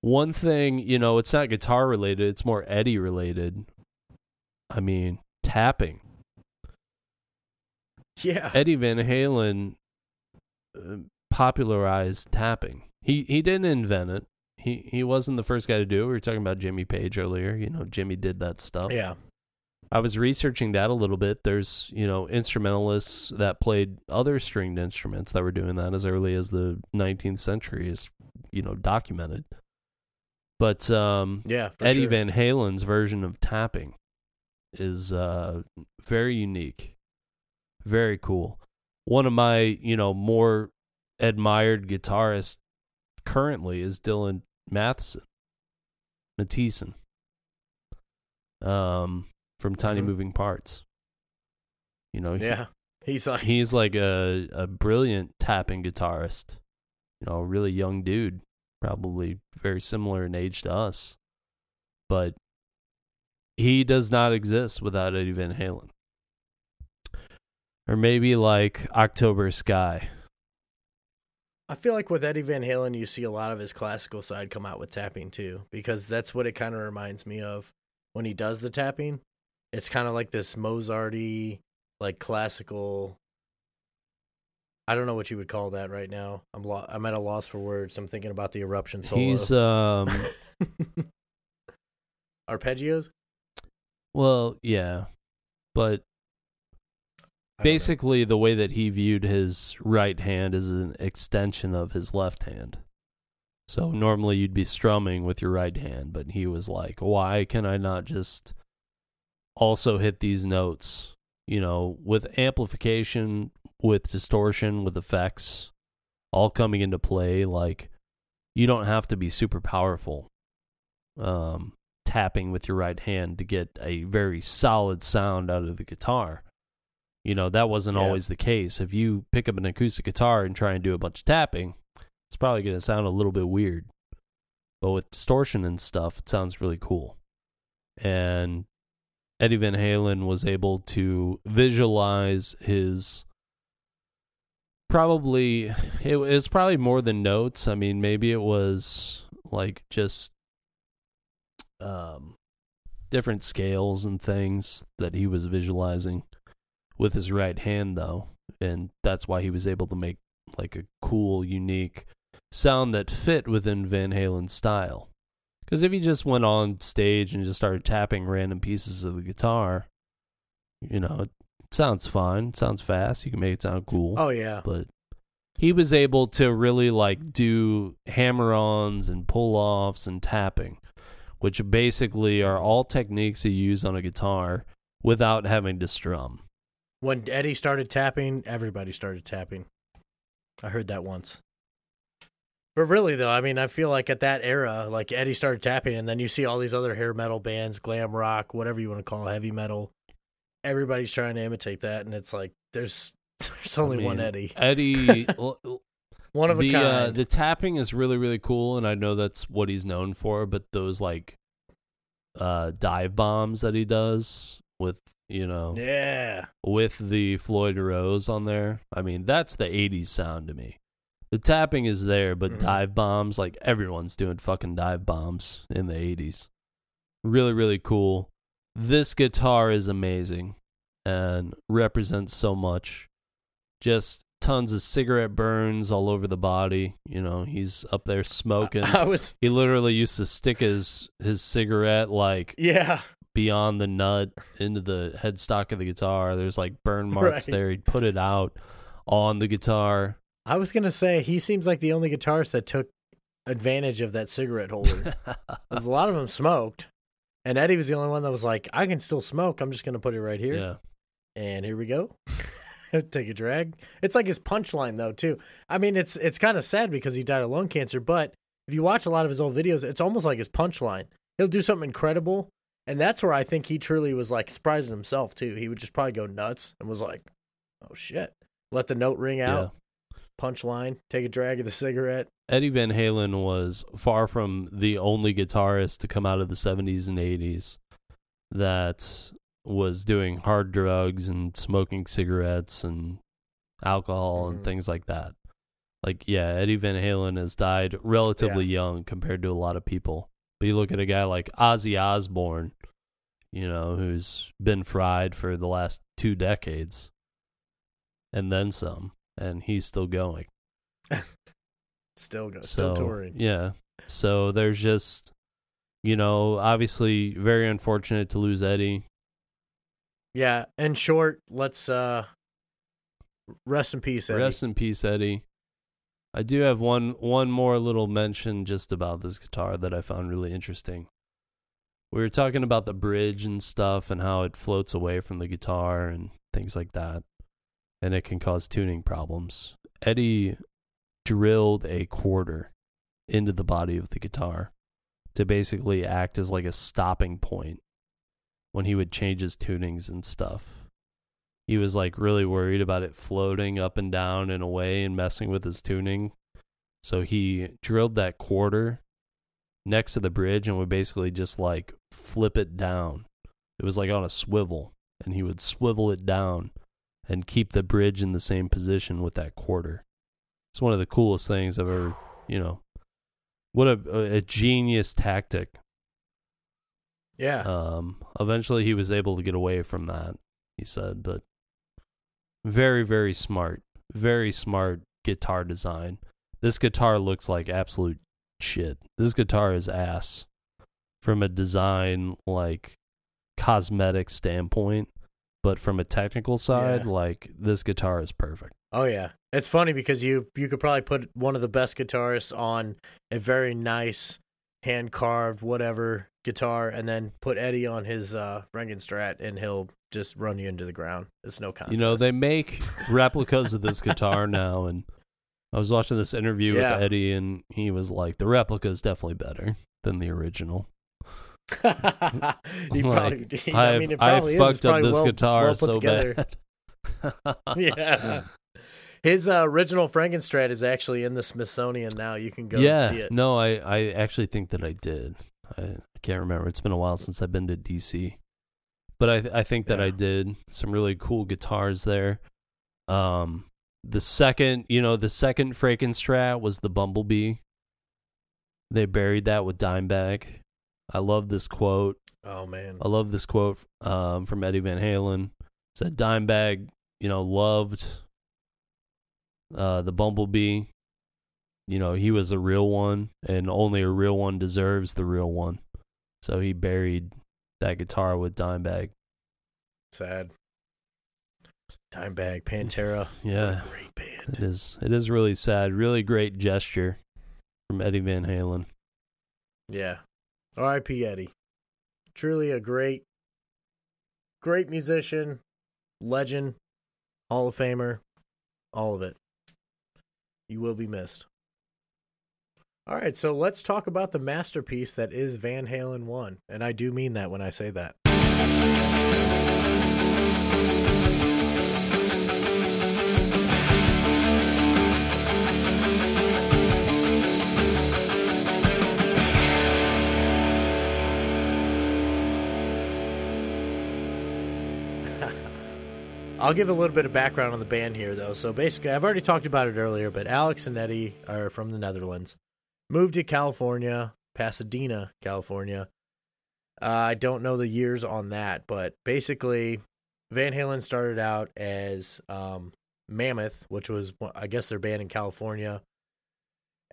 One thing, you know, it's not guitar related, it's more Eddie related. I mean, tapping. yeah. Eddie Van Halen uh, popularized tapping. He he didn't invent it. He he wasn't the first guy to do it. We were talking about Jimmy Page earlier. You know, Jimmy did that stuff. Yeah. I was researching that a little bit. There's, you know, instrumentalists that played other stringed instruments that were doing that as early as the 19th century is, you know, documented. But um Yeah. Eddie sure. Van Halen's version of tapping is uh very unique. Very cool. One of my, you know, more admired guitarists currently is Dylan Mattheisen. Mattheisen. Um from Tiny Mhm. Moving Parts. You know, he- Yeah. He's like he's like a a brilliant tapping guitarist. You know, a really young dude, probably very similar in age to us. But he does not exist without Eddie Van Halen. Or maybe like October Sky. I feel like with Eddie Van Halen, you see a lot of his classical side come out with tapping too, because that's what it kind of reminds me of when he does the tapping. It's kind of like this Mozarty, like classical. I don't know what you would call that right now. I'm lo- I'm at a loss for words. I'm thinking about the eruption solo. He's um arpeggios. well, yeah. But know. basically the way that he viewed his right hand is an extension of his left hand. So normally you'd be strumming with your right hand, but he was like, "Why can I not just also hit these notes, you know, with amplification, with distortion, with effects all coming into play like you don't have to be super powerful um tapping with your right hand to get a very solid sound out of the guitar." You know, that wasn't Yeah. always the case. If you pick up an acoustic guitar and try and do a bunch of tapping, it's probably going to sound a little bit weird. But with distortion and stuff, it sounds really cool. And Eddie Van Halen was able to visualize his probably it was probably more than notes. I mean, maybe it was like just um different scales and things that he was visualizing with his right hand though and that's why he was able to make like a cool unique sound that fit within Van Halen's style because if he just went on stage and just started tapping random pieces of the guitar you know it sounds fine it sounds fast you can make it sound cool Oh yeah. but he was able to really like do hammer-ons and pull-offs and tapping which basically are all techniques you use on a guitar without having to strum When Eddie started tapping, everybody started tapping. I heard that once. But really, though, I mean, I feel like at that era, like Eddie started tapping, and then you see all these other hair metal bands, glam rock, whatever you want to call it, heavy metal. Everybody's trying to imitate that, and it's like there's there's only I one Eddie, Eddie one of a the, kind. Uh, the tapping is really really cool, and I know that's what he's known for. But those like uh, dive bombs that he does with you know, Yeah. with the Floyd Rose on there. I mean, that's the 80s sound to me. The tapping is there, but Mhm. dive bombs, like everyone's doing fucking dive bombs in the 80s. Really, really cool. This guitar is amazing and represents so much. Just tons of cigarette burns all over the body. You know, he's up there smoking. I was he literally used to stick his his cigarette like yeah. beyond the nut into the headstock of the guitar. There's like burn marks Right. there. He'd put it out on the guitar. I was gonna say he seems like the only guitarist that took advantage of that cigarette holder. Because a lot of them smoked, and Eddie was the only one that was like, "I can still smoke. I'm just gonna put it right here." yeah. And here we go. Take a drag. It's like his punchline though too. I mean, it's it's kind of sad because he died of lung cancer, but if you watch a lot of his old videos, it's almost like his punchline. He'll do something incredible, and that's where I think he truly was like surprising himself too. He would just probably go nuts and was like, "Oh shit!" Let the note ring out. Punchline. Take a drag of the cigarette. Eddie Van Halen was far from the only guitarist to come out of the 70s and 80s that was doing hard drugs and smoking cigarettes and alcohol and Mhm. things like that. Like, yeah, Eddie Van Halen has died relatively young compared to a lot of people. But you look at a guy like Ozzy Osbourne, you know, who's been fried for the last two decades and then some, and he's still going. Still go. So Still touring. yeah. So there's just, you know, obviously very unfortunate to lose Eddie. Yeah. In short, let's uh rest in peace, Eddie. Rest in peace, Eddie. I do have one one more little mention just about this guitar that I found really interesting. We were talking about the bridge and stuff and how it floats away from the guitar and things like that. And it can cause tuning problems. Eddie drilled a quarter into the body of the guitar to basically act as like a stopping point when he would change his tunings and stuff. He was like really worried about it floating up and down in a way and messing with his tuning. So he drilled that quarter next to the bridge and would basically just like flip it down. It was like on a swivel, and he would swivel it down and keep the bridge in the same position with that quarter. It's one of the coolest things I've ever, you know, what a, a genius tactic. Yeah. Um, eventually, he was able to get away from that. He said, but very, very smart, very smart guitar design. This guitar looks like absolute shit. This guitar is ass from a design like cosmetic standpoint, but from a technical side, Yeah. like this guitar is perfect. Oh yeah, it's funny because you you could probably put one of the best guitarists on a very nice hand carved whatever guitar, and then put Eddie on his uh, Frankenstrat, and he'll just run you into the ground. It's no contest. You know, they make replicas of this guitar now, and I was watching this interview Yeah. with Eddie, and he was like, "The replica is definitely better than the original." he Like, probably. I, I mean, it I probably is. It's fucked up this well, guitar well put so together. bad. yeah. His uh, original Frankenstrat is actually in the Smithsonian now. You can go yeah, see it. no, I, I actually think that I did. I, I can't remember. It's been a while since I've been to DC, but I I think that Yeah. I did some really cool guitars there. Um, the second, you know, the second Frankenstrat was the Bumblebee. They buried that with Dimebag. I love this quote. Oh man. I love this quote um, from Eddie Van Halen. It said Dimebag, you know, loved uh, the Bumblebee. You know, he was a real one, and only a real one deserves the real one. So he buried that guitar with Dimebag. Sad. Dimebag, Pantera. Yeah, great band. it is. It is really sad. Really great gesture from Eddie Van Halen. Yeah. R.I.P. Eddie. Truly a great, great musician, legend, Hall of Famer, all of it. You will be missed. All right, so let's talk about the masterpiece that is Van Halen 1. And I do mean that when I say that. I'll give a little bit of background on the band here, though. So basically, I've already talked about it earlier, but Alex and Eddie are from the Netherlands, moved to California, Pasadena, California. Uh, I don't know the years on that, but basically, Van Halen started out as um, Mammoth, which was, I guess, their band in California.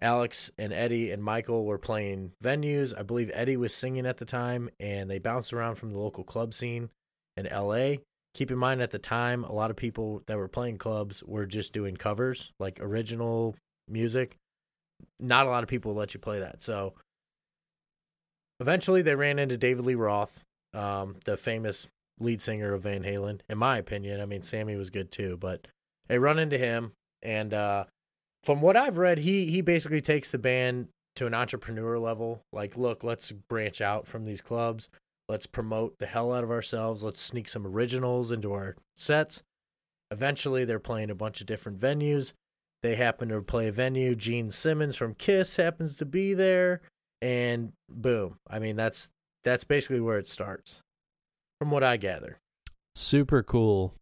Alex and Eddie and Michael were playing venues. I believe Eddie was singing at the time, and they bounced around from the local club scene in LA. Keep in mind, at the time, a lot of people that were playing clubs were just doing covers, like original music. Not a lot of people let you play that. So eventually, they ran into David Lee Roth, um, the famous lead singer of Van Halen. In my opinion, I mean, Sammy was good too, but they run into him, and uh, from what I've read, he he basically takes the band to an entrepreneur level. Like, look, let's branch out from these clubs. Let's promote the hell out of ourselves. Let's sneak some originals into our sets. Eventually, they're playing a bunch of different venues. They happen to play a venue. Gene Simmons from Kiss happens to be there, and boom. I mean, that's that's basically where it starts, from what I gather. Super cool.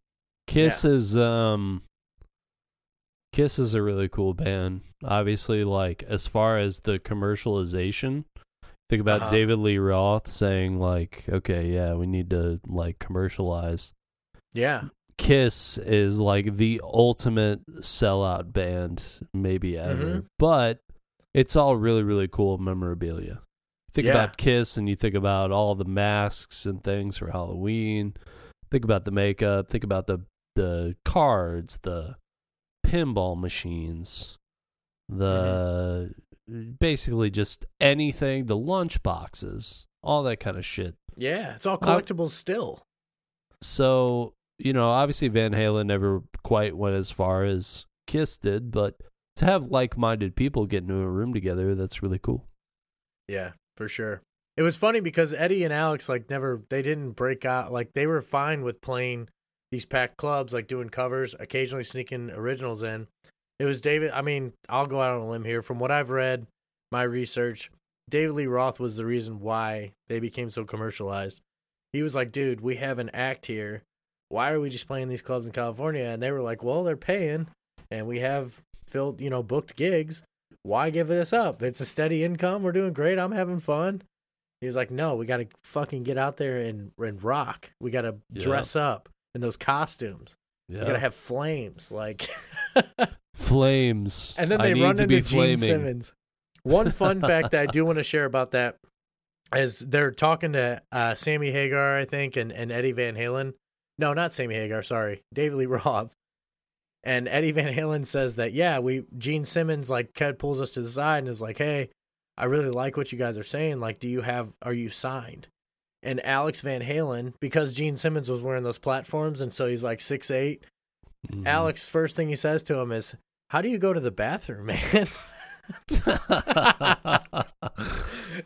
Kiss yeah. is um Kiss is a really cool band. Obviously, like as far as the commercialization, think about uh-huh. David Lee Roth saying like, "Okay, yeah, we need to like commercialize." Yeah. Kiss is like the ultimate sellout band maybe ever. Mm-hmm. But it's all really really cool memorabilia. Think yeah. about Kiss and you think about all the masks and things for Halloween. Think about the makeup, think about the the cards, the pinball machines, the mm-hmm. Basically just anything, the lunch boxes, all that kind of shit. Yeah, it's all collectibles uh, still. So, you know, obviously Van Halen never quite went as far as Kiss did, but to have like-minded people get into a room together, that's really cool. Yeah, for sure. It was funny because Eddie and Alex like never they didn't break out like they were fine with playing these packed clubs, like doing covers, occasionally sneaking originals in. It was David. I mean, I'll go out on a limb here. From what I've read, my research, David Lee Roth was the reason why they became so commercialized. He was like, dude, we have an act here. Why are we just playing these clubs in California? And they were like, well, they're paying and we have filled, you know, booked gigs. Why give this up? It's a steady income. We're doing great. I'm having fun. He was like, no, we got to fucking get out there and, and rock. We got to yeah. dress up in those costumes. Yeah. You gotta have flames, like flames. And then they run into Gene flaming. Simmons. One fun fact that I do want to share about that is they're talking to uh, Sammy Hagar, I think, and, and Eddie Van Halen. No, not Sammy Hagar. Sorry, David Lee Roth. And Eddie Van Halen says that yeah, we Gene Simmons like Ked pulls us to the side and is like, hey, I really like what you guys are saying. Like, do you have? Are you signed? and Alex Van Halen because Gene Simmons was wearing those platforms, and so he's like six eight. Mm-hmm. Alex, first thing he says to him is, "How do you go to the bathroom, man?"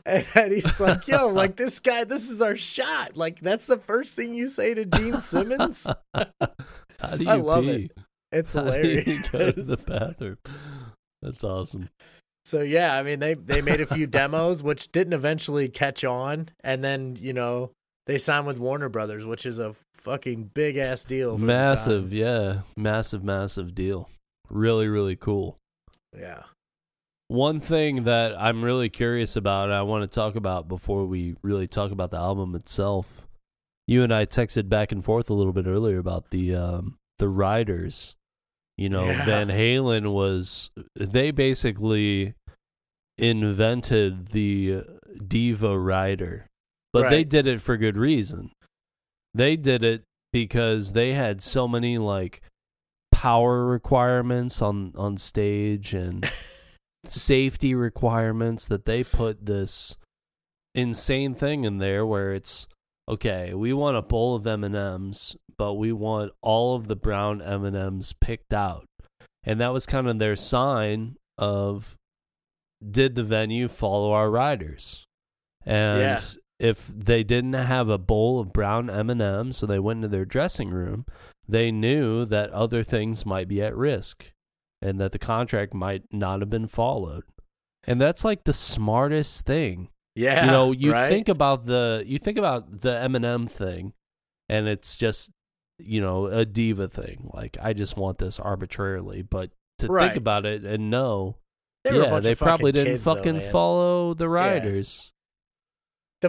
and he's like, "Yo, like this guy, this is our shot. Like that's the first thing you say to Gene Simmons." How do you I love pee? it. It's hilarious. How do you go to the bathroom? That's awesome. So yeah, I mean they they made a few demos which didn't eventually catch on, and then you know they signed with Warner Brothers, which is a fucking big ass deal. Massive, yeah, massive, massive deal. Really, really cool. Yeah. One thing that I'm really curious about, I want to talk about before we really talk about the album itself. You and I texted back and forth a little bit earlier about the um, the riders you know, yeah. Van Halen was they basically invented the diva rider. But right. they did it for good reason. They did it because they had so many like power requirements on on stage and safety requirements that they put this insane thing in there where it's okay, we want a bowl of M&Ms but we want all of the brown M&Ms picked out. And that was kind of their sign of did the venue follow our riders? And yeah. If they didn't have a bowl of brown M&Ms so they went into their dressing room, they knew that other things might be at risk and that the contract might not have been followed. And that's like the smartest thing. Yeah. You know, you right? think about the you think about the M&M thing and it's just you know a diva thing. Like I just want this arbitrarily, but to Right. think about it and know, They yeah, they probably didn't kids, fucking man. follow the riders.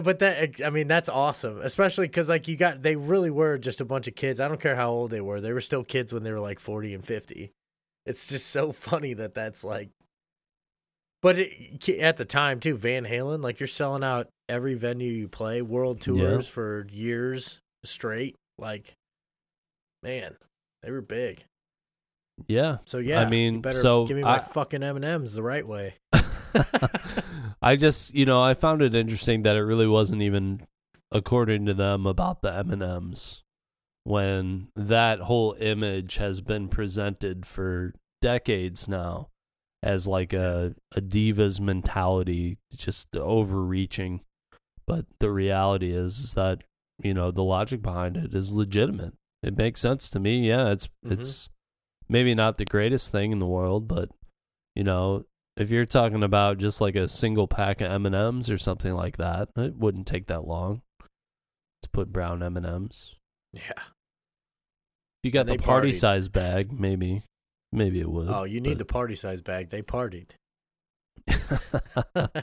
But that I mean that's awesome, especially because like you got they really were just a bunch of kids. I don't care how old they were; they were still kids when they were like forty and fifty. It's just so funny that that's like. But it, at the time too, Van Halen, like you're selling out every venue you play, world tours for years straight. Like, man, they were big. Yeah. So yeah, I mean, better so give me my I- fucking M and M's the right way. I just, you know, I found it interesting that it really wasn't even according to them about the M&Ms when that whole image has been presented for decades now as like a a diva's mentality, just overreaching. But the reality is, is that, you know, the logic behind it is legitimate. It makes sense to me. Yeah, it's Mhm. it's maybe not the greatest thing in the world, but you know, if you're talking about just like a single pack of M and M's or something like that, it wouldn't take that long to put brown M and M's. Yeah. If you got the party partied. size bag, maybe, maybe it would. Oh, you need but- the party size bag. They partied. but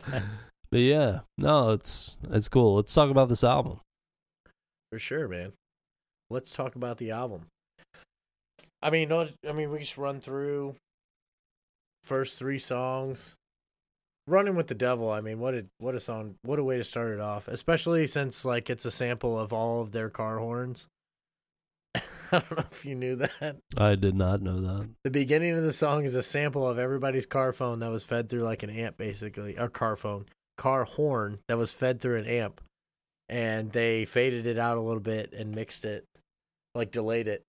yeah, no, it's it's cool. Let's talk about this album. For sure, man. Let's talk about the album. I mean, no- I mean, we just run through first three songs. Running with the Devil. I mean, what a what a song! What a way to start it off, especially since like it's a sample of all of their car horns. I don't know if you knew that. I did not know that. The beginning of the song is a sample of everybody's car phone that was fed through like an amp, basically, or car phone, car horn that was fed through an amp, and they faded it out a little bit and mixed it, like delayed it.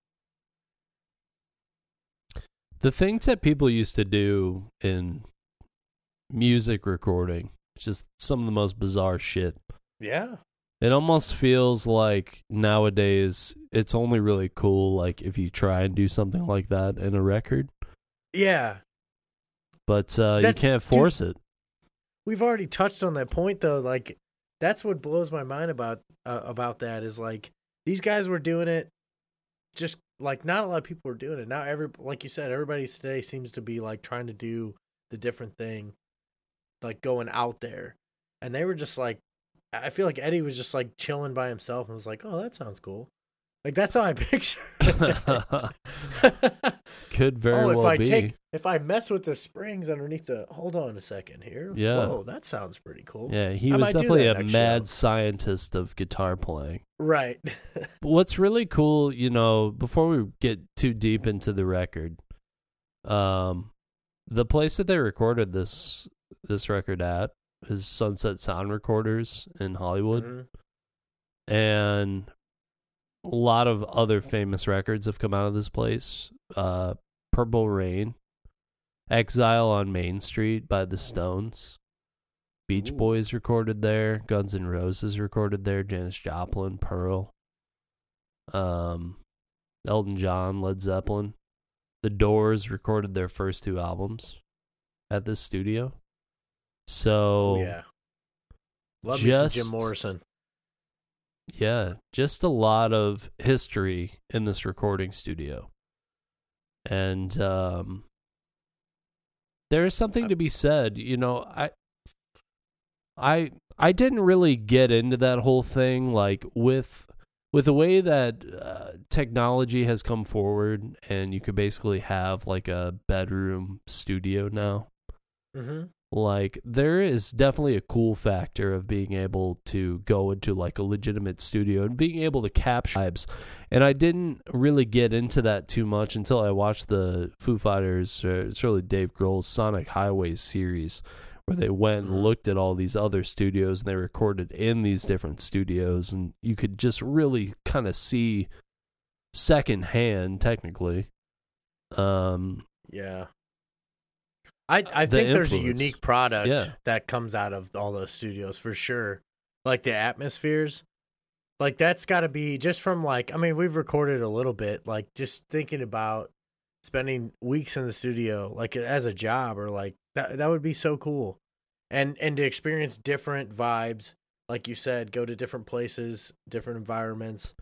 The things that people used to do in music recording, just some of the most bizarre shit. Yeah, It almost feels like nowadays it's only really cool like if you try and do something like that in a record, yeah. but uh, you can't force it. We've already touched on that point though. Like, that's what blows my mind about uh, about that is like these guys were doing it. Just like not a lot of people are doing it now. Every like you said, everybody today seems to be like trying to do the different thing, like going out there, and they were just like, I feel like Eddie was just like chilling by himself and was like, oh, that sounds cool. Like that's how I picture. it. Could very oh, if well I be. take if I mess with the springs underneath the hold on a second here. Yeah. Whoa, that sounds pretty cool. yeah, he I was definitely a mad show. scientist of guitar playing. Right. What's really cool, you know, before we get too deep into the record, um, the place that they recorded this this record at is Sunset Sound Recorders in Hollywood, Mhm. and a lot of other famous records have come out of this place. Uh, Purple Rain, Exile on Main Street by the Stones. Beach Ooh. Boys recorded there, Guns N' Roses recorded there, Janis Joplin, Pearl, um, Elton John, Led Zeppelin. The Doors recorded their first two albums at this studio. So yeah. Love some Jim Morrison. Yeah, just a lot of history in this recording studio. And um there is something to be said, you know, I I I didn't really get into that whole thing like with with the way that uh, technology has come forward and you could basically have like a bedroom studio now Mm-hmm. Like there is definitely a cool factor of being able to go into like a legitimate studio and being able to capture vibes and i didn't really get into that too much until i watched the foo fighters uh, it's really dave grohl's sonic highways series where they went and Mhm. looked at all these other studios and they recorded in these different studios and you could just really kind of see secondhand technically um Yeah. I uh, I The think there's a unique product Yeah. that comes out of all those studios for sure. Like the atmospheres. Like that's got to be just from like I mean we've recorded a little bit like just thinking about spending weeks in the studio like as a job or like that that would be so cool. And and to experience different vibes like you said go to different places, different environments.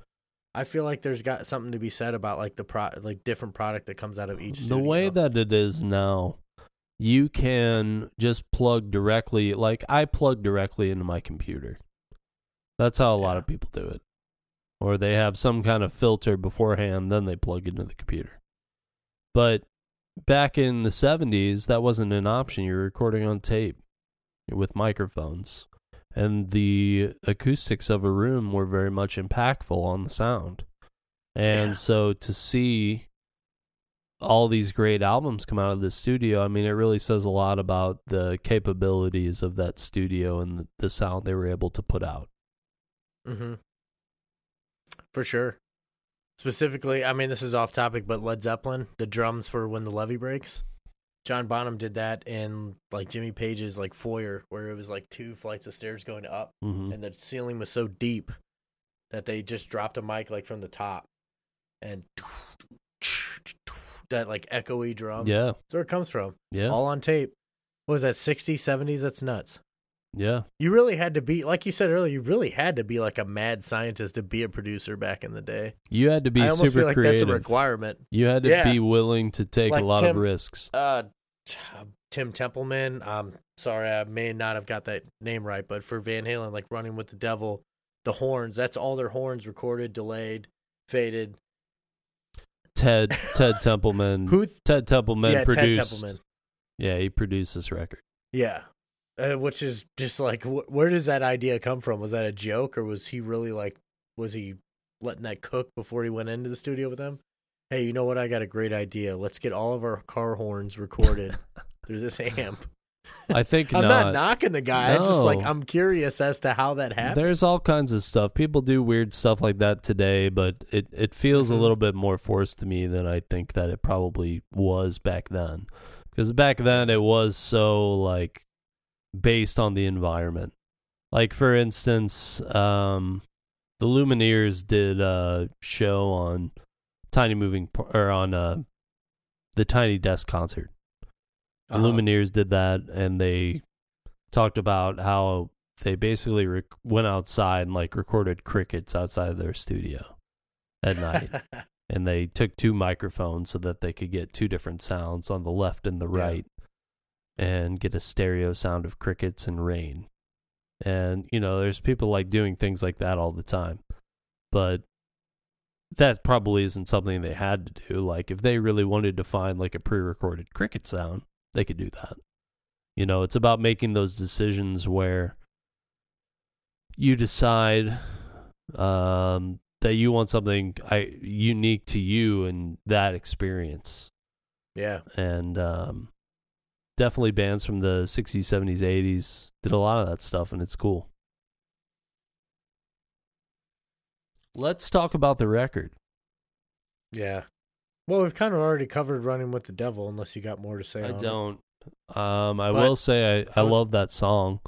I feel like there's got something to be said about like the pro like different product that comes out of each. Studio. The Studio. way that it is now, you can just plug directly. Like I plug directly into my computer. That's how a lot of people do it, or they have some kind of filter beforehand, then they plug into the computer. But back in the '70s, that wasn't an option. You're recording on tape with microphones, and the acoustics of a room were very much impactful on the sound. And Yeah. so to see all these great albums come out of this studio, I mean, it really says a lot about the capabilities of that studio and the, sound they were able to put out. Mm-hmm. For sure. Specifically, I mean, this is off topic, but Led Zeppelin, the drums for When the Levee Breaks. John Bonham did that in like Jimmy Page's like foyer, where it was like two flights of stairs going up, hmm and the ceiling was so deep that they just dropped a mic like from the top, and that like echoey drums. Yeah, that's where it comes from. yeah, All on tape. What was that 60s, 70s? That's nuts. yeah. You really had to be, like you said earlier, you really had to be like a mad scientist to be a producer back in the day. You had to be I almost super feel like creative. that's a requirement. you had to Yeah. be willing to take Like a lot of risks. Uh, t- Tim Templeman, um, sorry, I may not have got that name right, but for Van Halen, like Running with the Devil, the horns, that's all their horns recorded, delayed, faded. Ted Ted Templeman. Who? Ted Templeman yeah, produced. Ted Templeman. Yeah, he produced this record. Yeah. Uh, which is just like, wh- where does that idea come from? Was that a joke or was he really like, was he letting that cook before he went into the studio with them? Hey, you know what? I got a great idea. Let's get all of our car horns recorded through this amp. I think I'm not. not knocking the guy. It's just like, No. I'm curious as to how that happened. There's all kinds of stuff. People do weird stuff like that today, but it, it feels a little bit more forced to me than I think that it probably was back then. Because back then it was so like based on the environment. Like for instance, um, the Lumineers did a show on Tiny Moving Par- or on uh, the Tiny Desk concert. Uh-huh. Lumineers did that, and they talked about how they basically rec- went outside and like recorded crickets outside of their studio at night, and they took two microphones so that they could get two different sounds on the left and the Yeah. right, and get a stereo sound of crickets and rain. And you know, there's people like doing things like that all the time, but that probably isn't something they had to do. Like if they really wanted to find like a pre-recorded cricket sound, they could do that. You know, it's about making those decisions where you decide um, that you want something I, unique to you and that experience. yeah. And um, definitely bands from the 60s, 70s, 80s did a lot of that stuff, and it's cool. Let's talk about the record. Yeah. Well, we've kind of already covered Running with the Devil, unless you got more to say. I on don't. Um, I But will say I, I I was- love that song.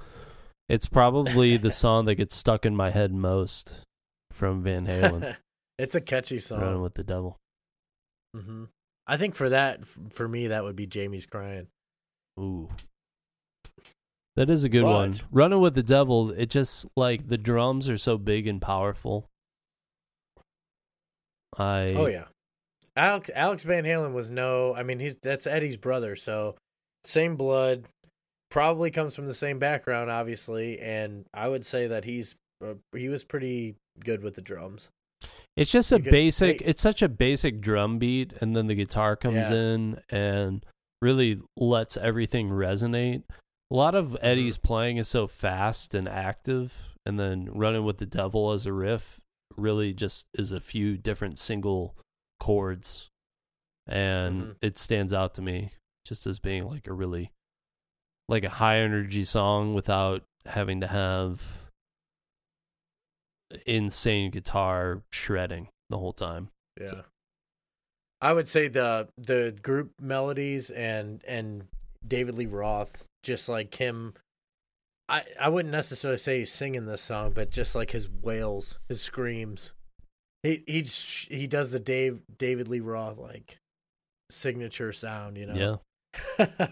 It's probably the song that gets stuck in my head most from Van Halen, it's a catchy song. "Running with the Devil." hmm I think for that, for me, that would be Jamie's crying. Ooh, that is a good one. "Running with the Devil." It just like the drums are so big and powerful. I Oh yeah, Alex Alex Van Halen was no. I mean, he's that's Eddie's brother, so same blood. Probably comes from the same background, obviously, and I would say that he's uh, he was pretty good with the drums. It's just a basic. they- it's such a basic drum beat, and then the guitar comes Yeah. in and really lets everything resonate. A lot of Mm-hmm. Eddie's playing is so fast and active, and then running with the devil as a riff really just is a few different single chords, and Mhm. it stands out to me just as being like a really like a high energy song without having to have insane guitar shredding the whole time. Yeah. So- I would say the the group melodies and and David Lee Roth, just like him. I I wouldn't necessarily say he's singing this song, but just like his wails, his screams. He he he does the Dave David Lee Roth like signature sound, you know. Yeah.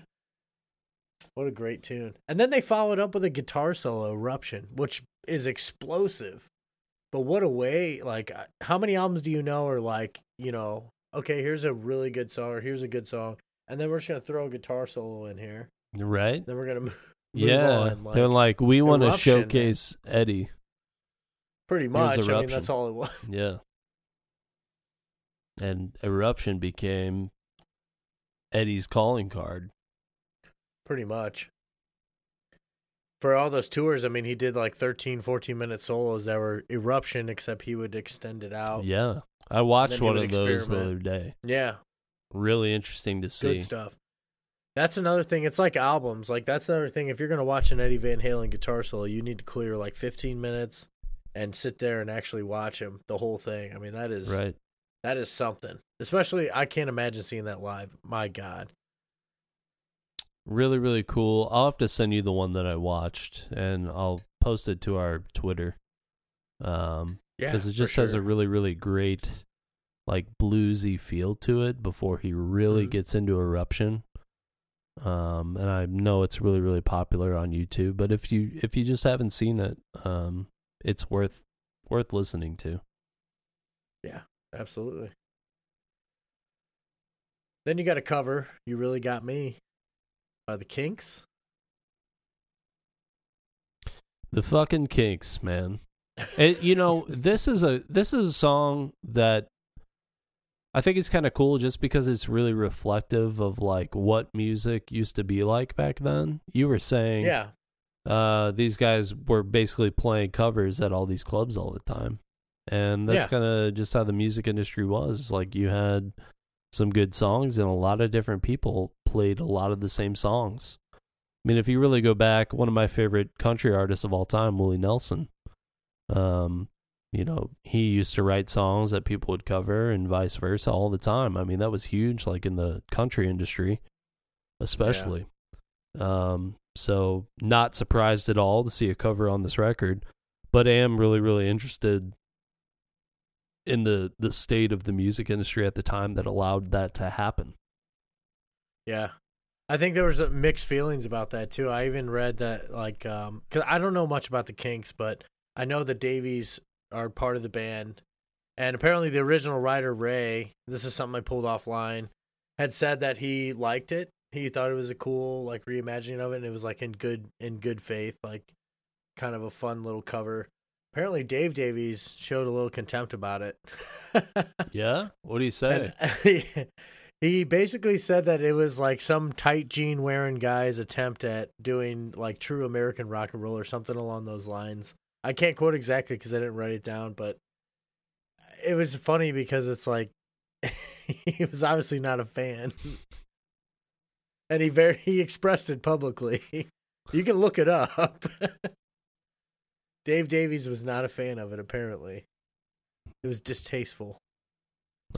what a great tune. And then they followed up with a guitar solo, Eruption, which is explosive. But what a way! Like, how many albums do you know are like, you know, okay, here's a really good song, or here's a good song, and then we're just gonna throw a guitar solo in here. Right? Then we're gonna move yeah. on, like, They're like, we want to showcase Eddie. Pretty much. I mean, that's all it was. Yeah. And Eruption became Eddie's calling card. Pretty much. For all those tours, I mean, he did like 13, 14 minute solos that were eruption, except he would extend it out. Yeah. I watched one of those the other day. Yeah, Really interesting to see. good stuff. That's another thing. It's like albums. Like that's another thing. If you're gonna watch an Eddie Van Halen guitar solo, you need to clear like 15 minutes and sit there and actually watch him the whole thing. I mean, that is Right. that is something. Especially, I can't imagine seeing that live. My God. Really, really cool. I'll have to send you the one that I watched and I'll post it to our Twitter. Um, Yeah, because it just has a really really great like bluesy feel to it before he really Mhm. gets into eruption um and i know it's really really popular on youtube but if you if you just haven't seen it um it's worth worth listening to Yeah, Absolutely. Then you got a cover. You really got me by the Kinks. the fucking kinks man it, you know this is a this is a song that i think is kind of cool just because it's really reflective of like what music used to be like back then you were saying Yeah, uh, these guys were basically playing covers at all these clubs all the time. And that's Yeah. kind of just how the music industry was. Like you had some good songs, and a lot of different people played a lot of the same songs. I mean, if you really go back, one of my favorite country artists of all time, Willie Nelson. Um, you know, he used to write songs that people would cover, and vice versa, all the time. I mean, that was huge, like in the country industry, especially. Um, so not surprised at all to see a cover on this record, but I am really, really interested in the the state of the music industry at the time that allowed that to happen. yeah. I think there was mixed feelings about that too. I even read that like um cuz I don't know much about the Kinks, but I know the Davies are part of the band. And apparently the original writer Ray, this is something I pulled offline, had said that he liked it. He thought it was a cool like reimagining of it and it was like in good in good faith, like kind of a fun little cover. Apparently Dave Davies showed a little contempt about it. Yeah, what do you say? And he basically said that it was like some tight jean wearing guy's attempt at doing like true American rock and roll or something along those lines. I can't quote exactly because I didn't write it down, but it was funny because it's like he was obviously not a fan, and he very he expressed it publicly. you can look it up. Dave Davies was not a fan of it. Apparently, it was distasteful.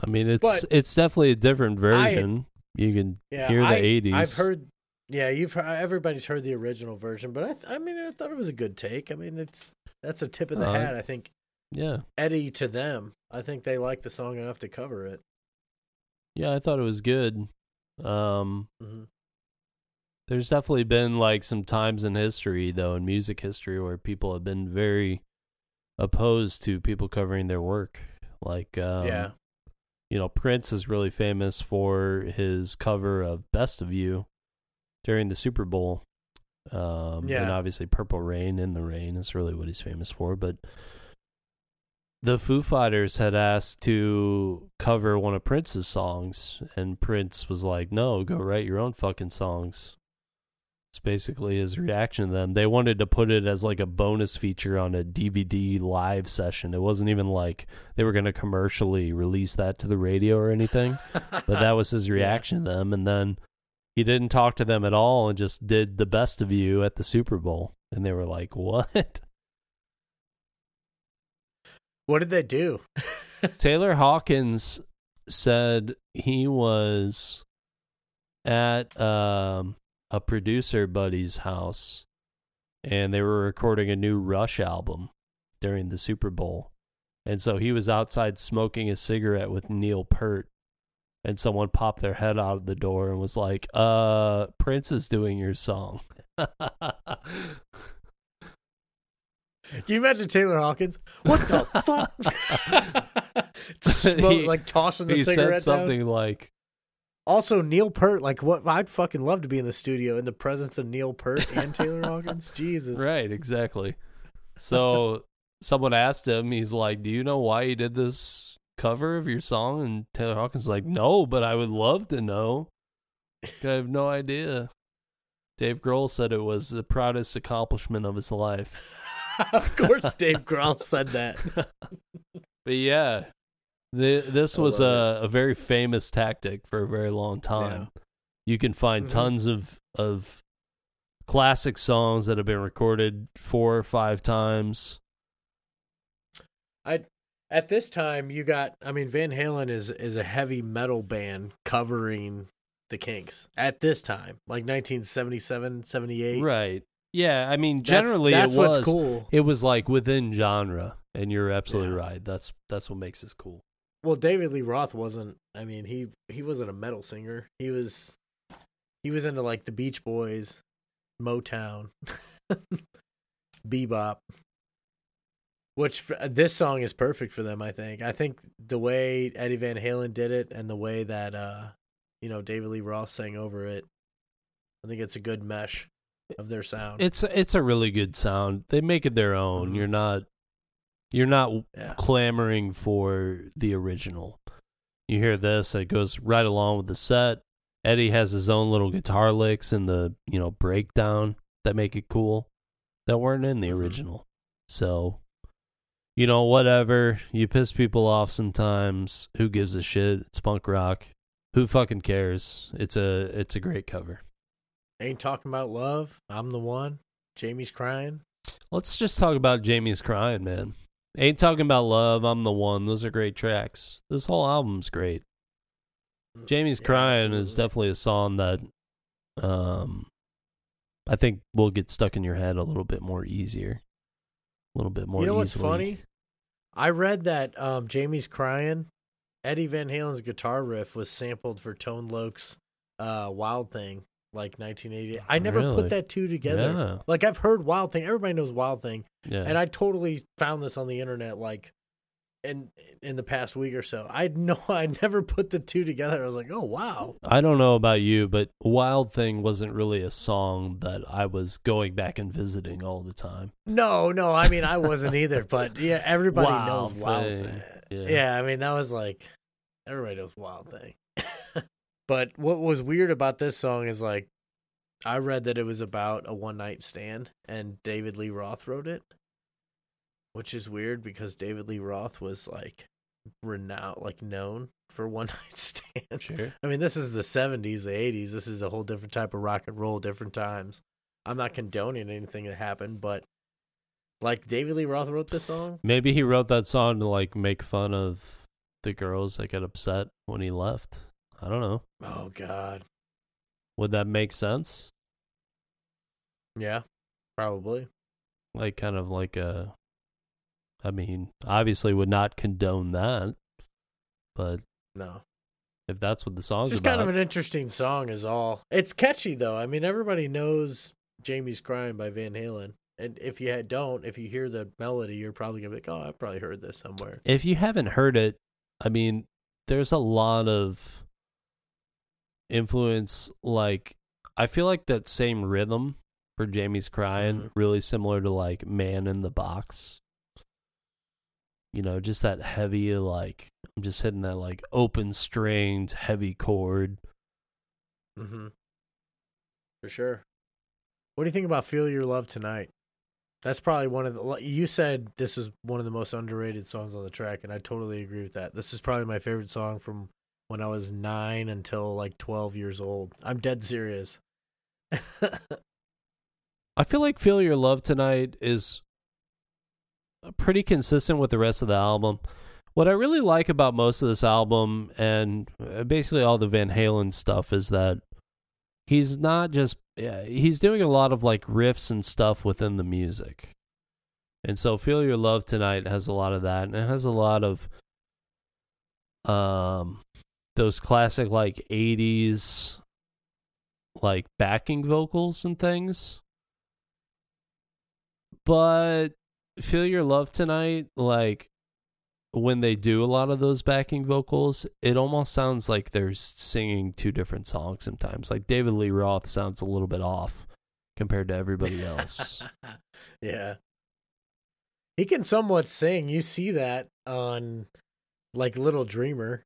I mean, it's But- it's definitely a different version. you can Yeah, hear the 80s. I've heard. Yeah, you've heard, everybody's heard the original version, but I, th- I mean, I thought it was a good take. I mean, it's that's a tip of the Uh, hat. I think Yeah, Eddie to them. I think they like the song enough to cover it. yeah, I thought it was good. Um, hmm There's definitely been like some times in history, though, in music history, where people have been very opposed to people covering their work. Like, um, yeah, you know, Prince is really famous for his cover of "Best of You" during the Super Bowl. Um, and obviously, "Purple Rain" in the rain is really what he's famous for. But the Foo Fighters had asked to cover one of Prince's songs, and Prince was like, "No, go write your own fucking songs." It's basically his reaction to them. They wanted to put it as like a bonus feature on a DVD live session. It wasn't even like they were going to commercially release that to the radio or anything, but that was his Yeah. reaction to them. And then he didn't talk to them at all and just did the best of you at the Super Bowl. And they were like, what? what did they do? Taylor Hawkins said he was at um, a producer buddy's house and they were recording a new Rush album during the Super Bowl. And so he was outside smoking a cigarette with Neil Peart. And someone popped their head out of the door and was like, uh, Prince is doing your song. you imagine Taylor Hawkins? What the fuck? Smoke, He- like tossing the he cigarette said down. something like, Also, Neil Peart. Like, what? I'd fucking love to be in the studio in the presence of Neil Peart and Taylor Hawkins. Jesus. right, exactly. So someone asked him, he's like, "Do you know why you did this cover of your song?" And Taylor Hawkins is like, "No, but I would love to know. I have no idea." Dave Grohl said it was the proudest accomplishment of his life. of course, Dave Grohl said that. But yeah, the, this I was a, a very famous tactic for a very long time. You can find Mhm. tons of of classic songs that have been recorded four or five times. I at this time you got. I mean, Van Halen is is a heavy metal band covering the Kinks at this time, like 1977, 78. Right. Yeah, I mean That's- generally that's it was what's cool. it was like within genre and you're absolutely Yeah. right. That's that's what makes this cool. Well, David Lee Roth wasn't. I mean, he he wasn't a metal singer. He was he was into like the Beach Boys, Motown, bebop. Which this song is perfect for them. I think. I think the way Eddie Van Halen did it and the way that uh, you know David Lee Roth sang over it, I think it's a good mesh of their sound. It's it's a really good sound. They make it their own. Mhm. You're not you're not yeah. clamoring for the original. You hear this, it goes right along with the set. Eddie has his own little guitar licks and the, you know, breakdown that make it cool that weren't in the Mhm. original. So, you know, whatever. You piss people off sometimes. Who gives a shit? It's punk rock. Who fucking cares? It's a it's a great cover. Ain't talking about love. I'm the one. Jamie's crying. Let's just talk about Jamie's crying, man. Ain't talking about love. I'm the one. Those are great tracks. This whole album's great. Jamie's Yeah, crying is definitely a song that, um, I think will get stuck in your head a little bit more easier, a little bit more. You know what's funny? I read that um, Jamie's crying. Eddie Van Halen's guitar riff was sampled for Tone Loc's uh, "Wild Thing," like 1980. I never Really? put that two together. Yeah, Like I've heard "Wild Thing." Everybody knows "Wild Thing," yeah. and I totally found this on the internet. Like in in the past week or so, I know I never put the two together. I was like, oh wow. I don't know about you, but "Wild Thing" wasn't really a song that I was going back and visiting all the time. No, no, I mean I wasn't either. But yeah, everybody Wild knows "Wild Thing. Thing." Yeah. Yeah, I mean that was like everybody knows Wild Thing. But what was weird about this song is like I read that it was about a one night stand and David Lee Roth wrote it. Which is weird because David Lee Roth was like renowned like known for one night stands. Sure. I mean, this is the seventies, the eighties. This is a whole different type of rock and roll, different times. I'm not condoning anything that happened, but like David Lee Roth wrote this song. Maybe he wrote that song to like make fun of the girls that get upset when he left. I don't know. Oh God. Would that make sense? Yeah, probably. Like kind of like a I mean, obviously would not condone that. But No. if that's what the song's Just about, kind of an interesting song is all. It's catchy though. I mean, everybody knows Jamie's Crying by Van Halen. And if you don't, if you hear the melody, you're probably gonna be like, "Oh, I've probably heard this somewhere." if you haven't heard it, I mean, there's a lot of influence like I feel like that same rhythm for Jamie's crying Mhm. really similar to like Man in the Box. You know, just that heavy like I'm just hitting that like open stringed heavy chord. Mm-hmm. For sure. What do you think about "Feel Your Love Tonight"? That's probably one of the. You said this was one of the most underrated songs on the track, and I totally agree with that. This is probably my favorite song from when I was nine until like twelve years old. I'm dead serious. I feel like Feel Your Love Tonight is pretty consistent with the rest of the album. What I really like about most of this album and uh, basically all the Van Halen stuff is that he's not just he's doing a lot of like riffs and stuff within the music. And so Feel Your Love Tonight has a lot of that and it has a lot of um those classic like 80s like backing vocals and things but Feel Your Love Tonight, like when they do a lot of those backing vocals, it almost sounds like they're singing two different songs sometimes. Like David Lee Roth sounds a little bit off compared to everybody else. yeah. He can somewhat sing. You see that on like Little Dreamer.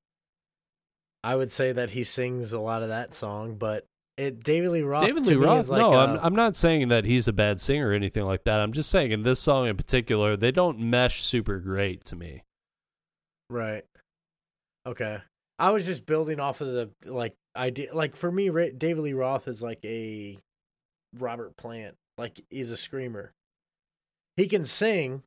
I would say that he sings a lot of that song, but it David Lee Roth. David Lee Roth. like no, i I'm I'm not saying that he's a bad singer or anything like that. I'm just saying in this song in particular, they don't mesh super great to me. right. Okay, I was just building off of the like idea. Like for me, Ra- David Lee Roth is like a Robert Plant. Like he's a screamer. He can sing,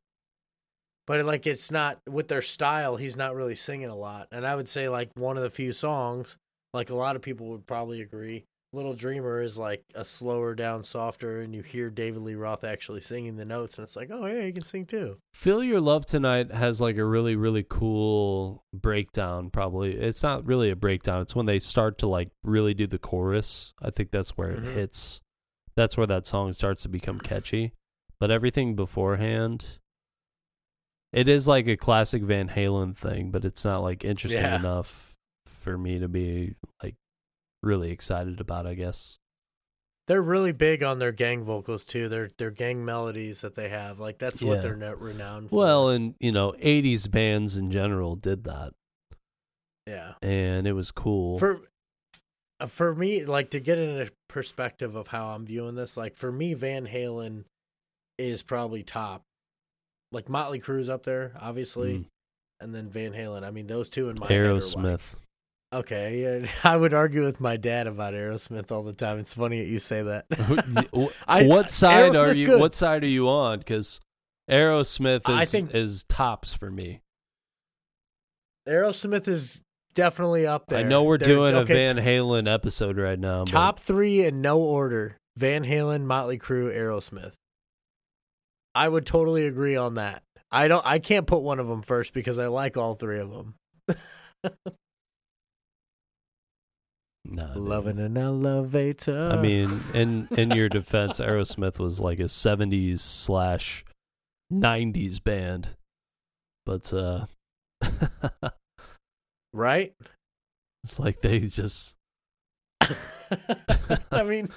but like it's not with their style. He's not really singing a lot. And I would say like one of the few songs, like a lot of people would probably agree, Little Dreamer is like a slower down, softer, and you hear David Lee Roth actually singing the notes, and it's like, oh yeah, he can sing too. Feel Your Love Tonight has like a really, really cool breakdown, probably. It's not really a breakdown. It's when they start to like really do the chorus. I think that's where Mhm. it hits. That's where that song starts to become catchy. But everything beforehand, it is like a classic Van Halen thing, but it's not like interesting Yeah. enough for me to be like really excited about, I guess. They're really big on their gang vocals too. Their their gang melodies that they have, like that's Yeah. what they're net renowned for. Well, and you know, 80s bands in general did that, yeah. and it was cool. For uh, for me, like to get in a perspective of how I'm viewing this, like for me, Van Halen is probably top. Like Motley Crue's up there, obviously, Mm. and then Van Halen. I mean, those two in my Aerosmith. okay, yeah, I would argue with my dad about Aerosmith all the time. It's funny that you say that. I- what side are you? good. What side are you on? Because Aerosmith is I think- is tops for me. Aerosmith is definitely up there. I know we're They're- doing okay, a Van Halen episode right now. but- Top three in no order: Van Halen, Motley Crue, Aerosmith. I would totally agree on that. I don't. I can't put one of them first because I like all three of them. Nah. Loving an elevator. I mean, in in your defense, Aerosmith was like a '70s slash '90s band, but uh, right? it's like they just I mean,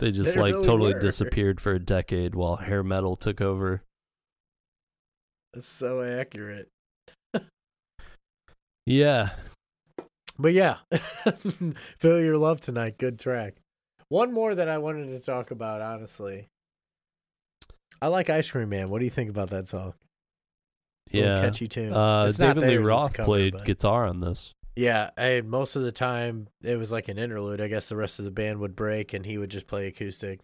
they just They like really totally were. disappeared for a decade while hair metal took over. That's so accurate. Yeah, But yeah, feel your love tonight. Good track. One more that I wanted to talk about. Honestly, I like Ice Cream Man. What do you think about that song? Little yeah. catchy tune. Uh, David Lee theirs, it's a Roth cover, played but- guitar on this. Yeah, and most of the time it was like an interlude. I guess the rest of the band would break and he would just play acoustic.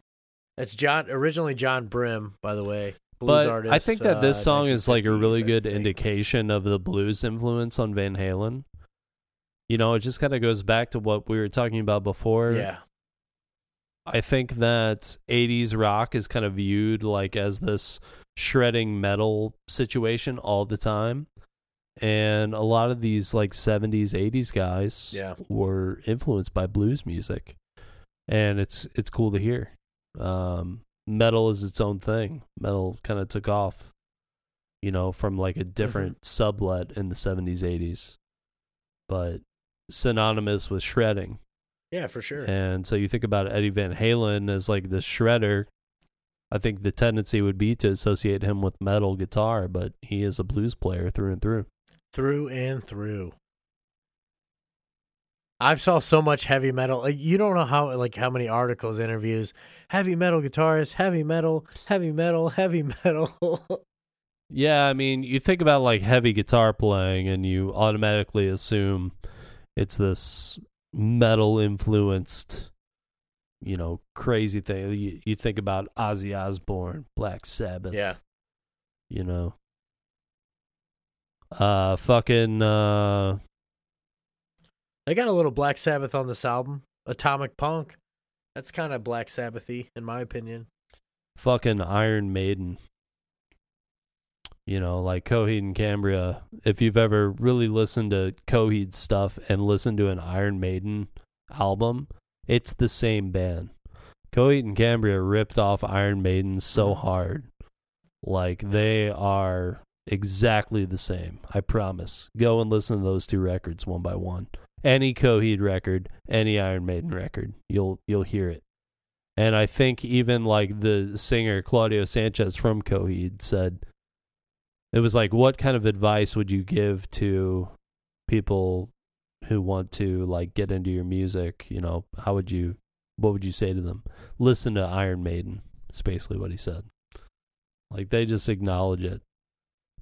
It's John originally John Brim, by the way. Blues But artist, I think that this uh, song is like a really good indication of the blues influence on Van Halen. You know, it just kind of goes back to what we were talking about before. Yeah, I think that 80s rock is kind of viewed like as this shredding metal situation all the time. And a lot of these like 70s, 80s guys Yeah. were influenced by blues music. And it's it's cool to hear. Um, metal is its own thing. Metal kind of took off, you know, from like a different sublet in the 70s, 80s. But synonymous with shredding. yeah, for sure. And so you think about Eddie Van Halen as like the shredder. I think the tendency would be to associate him with metal guitar, but he is a blues player through and through. Through and through. I've saw so much heavy metal. Like, you don't know how like how many articles, interviews, heavy metal guitarist, heavy metal, heavy metal, heavy metal. Yeah, I mean, you think about like heavy guitar playing and you automatically assume it's this metal influenced, you know, crazy thing. You, you think about Ozzy Osbourne, Black Sabbath. yeah, You know. Uh fucking uh they got a little Black Sabbath on this album. Atomic Punk. That's kind of Black Sabbathy, in my opinion. fucking Iron Maiden. You know, like Coheed and Cambria. If you've ever really listened to Coheed stuff and listened to an Iron Maiden album, it's the same band. Coheed and Cambria ripped off Iron Maiden so Mhm. hard. Like they are exactly the same. I promise. Go and listen to those two records one by one. Any Coheed record, any Iron Maiden record, you'll you'll hear it. And I think even like the singer Claudio Sanchez from Coheed said it was like what kind of advice would you give to people who want to like get into your music, you know, how would you what would you say to them? Listen to Iron Maiden. It's basically what he said. Like they just acknowledge it.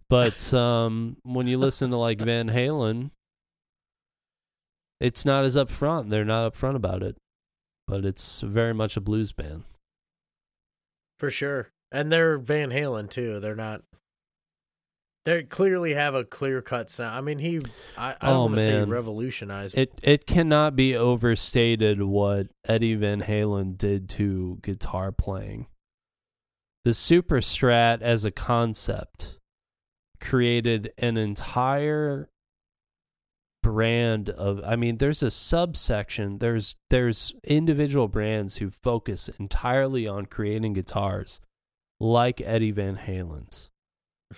But um when you listen to like Van Halen, it's not as upfront. They're not upfront about it. But it's very much a blues band. For sure. And they're Van Halen too. They're not they clearly have a clear cut sound. I mean, he I, I don't Oh, want to say revolutionized. It it cannot be overstated what Eddie Van Halen did to guitar playing. The Super Strat as a concept created an entire brand of I mean there's a subsection there's there's individual brands who focus entirely on creating guitars like Eddie Van Halen's.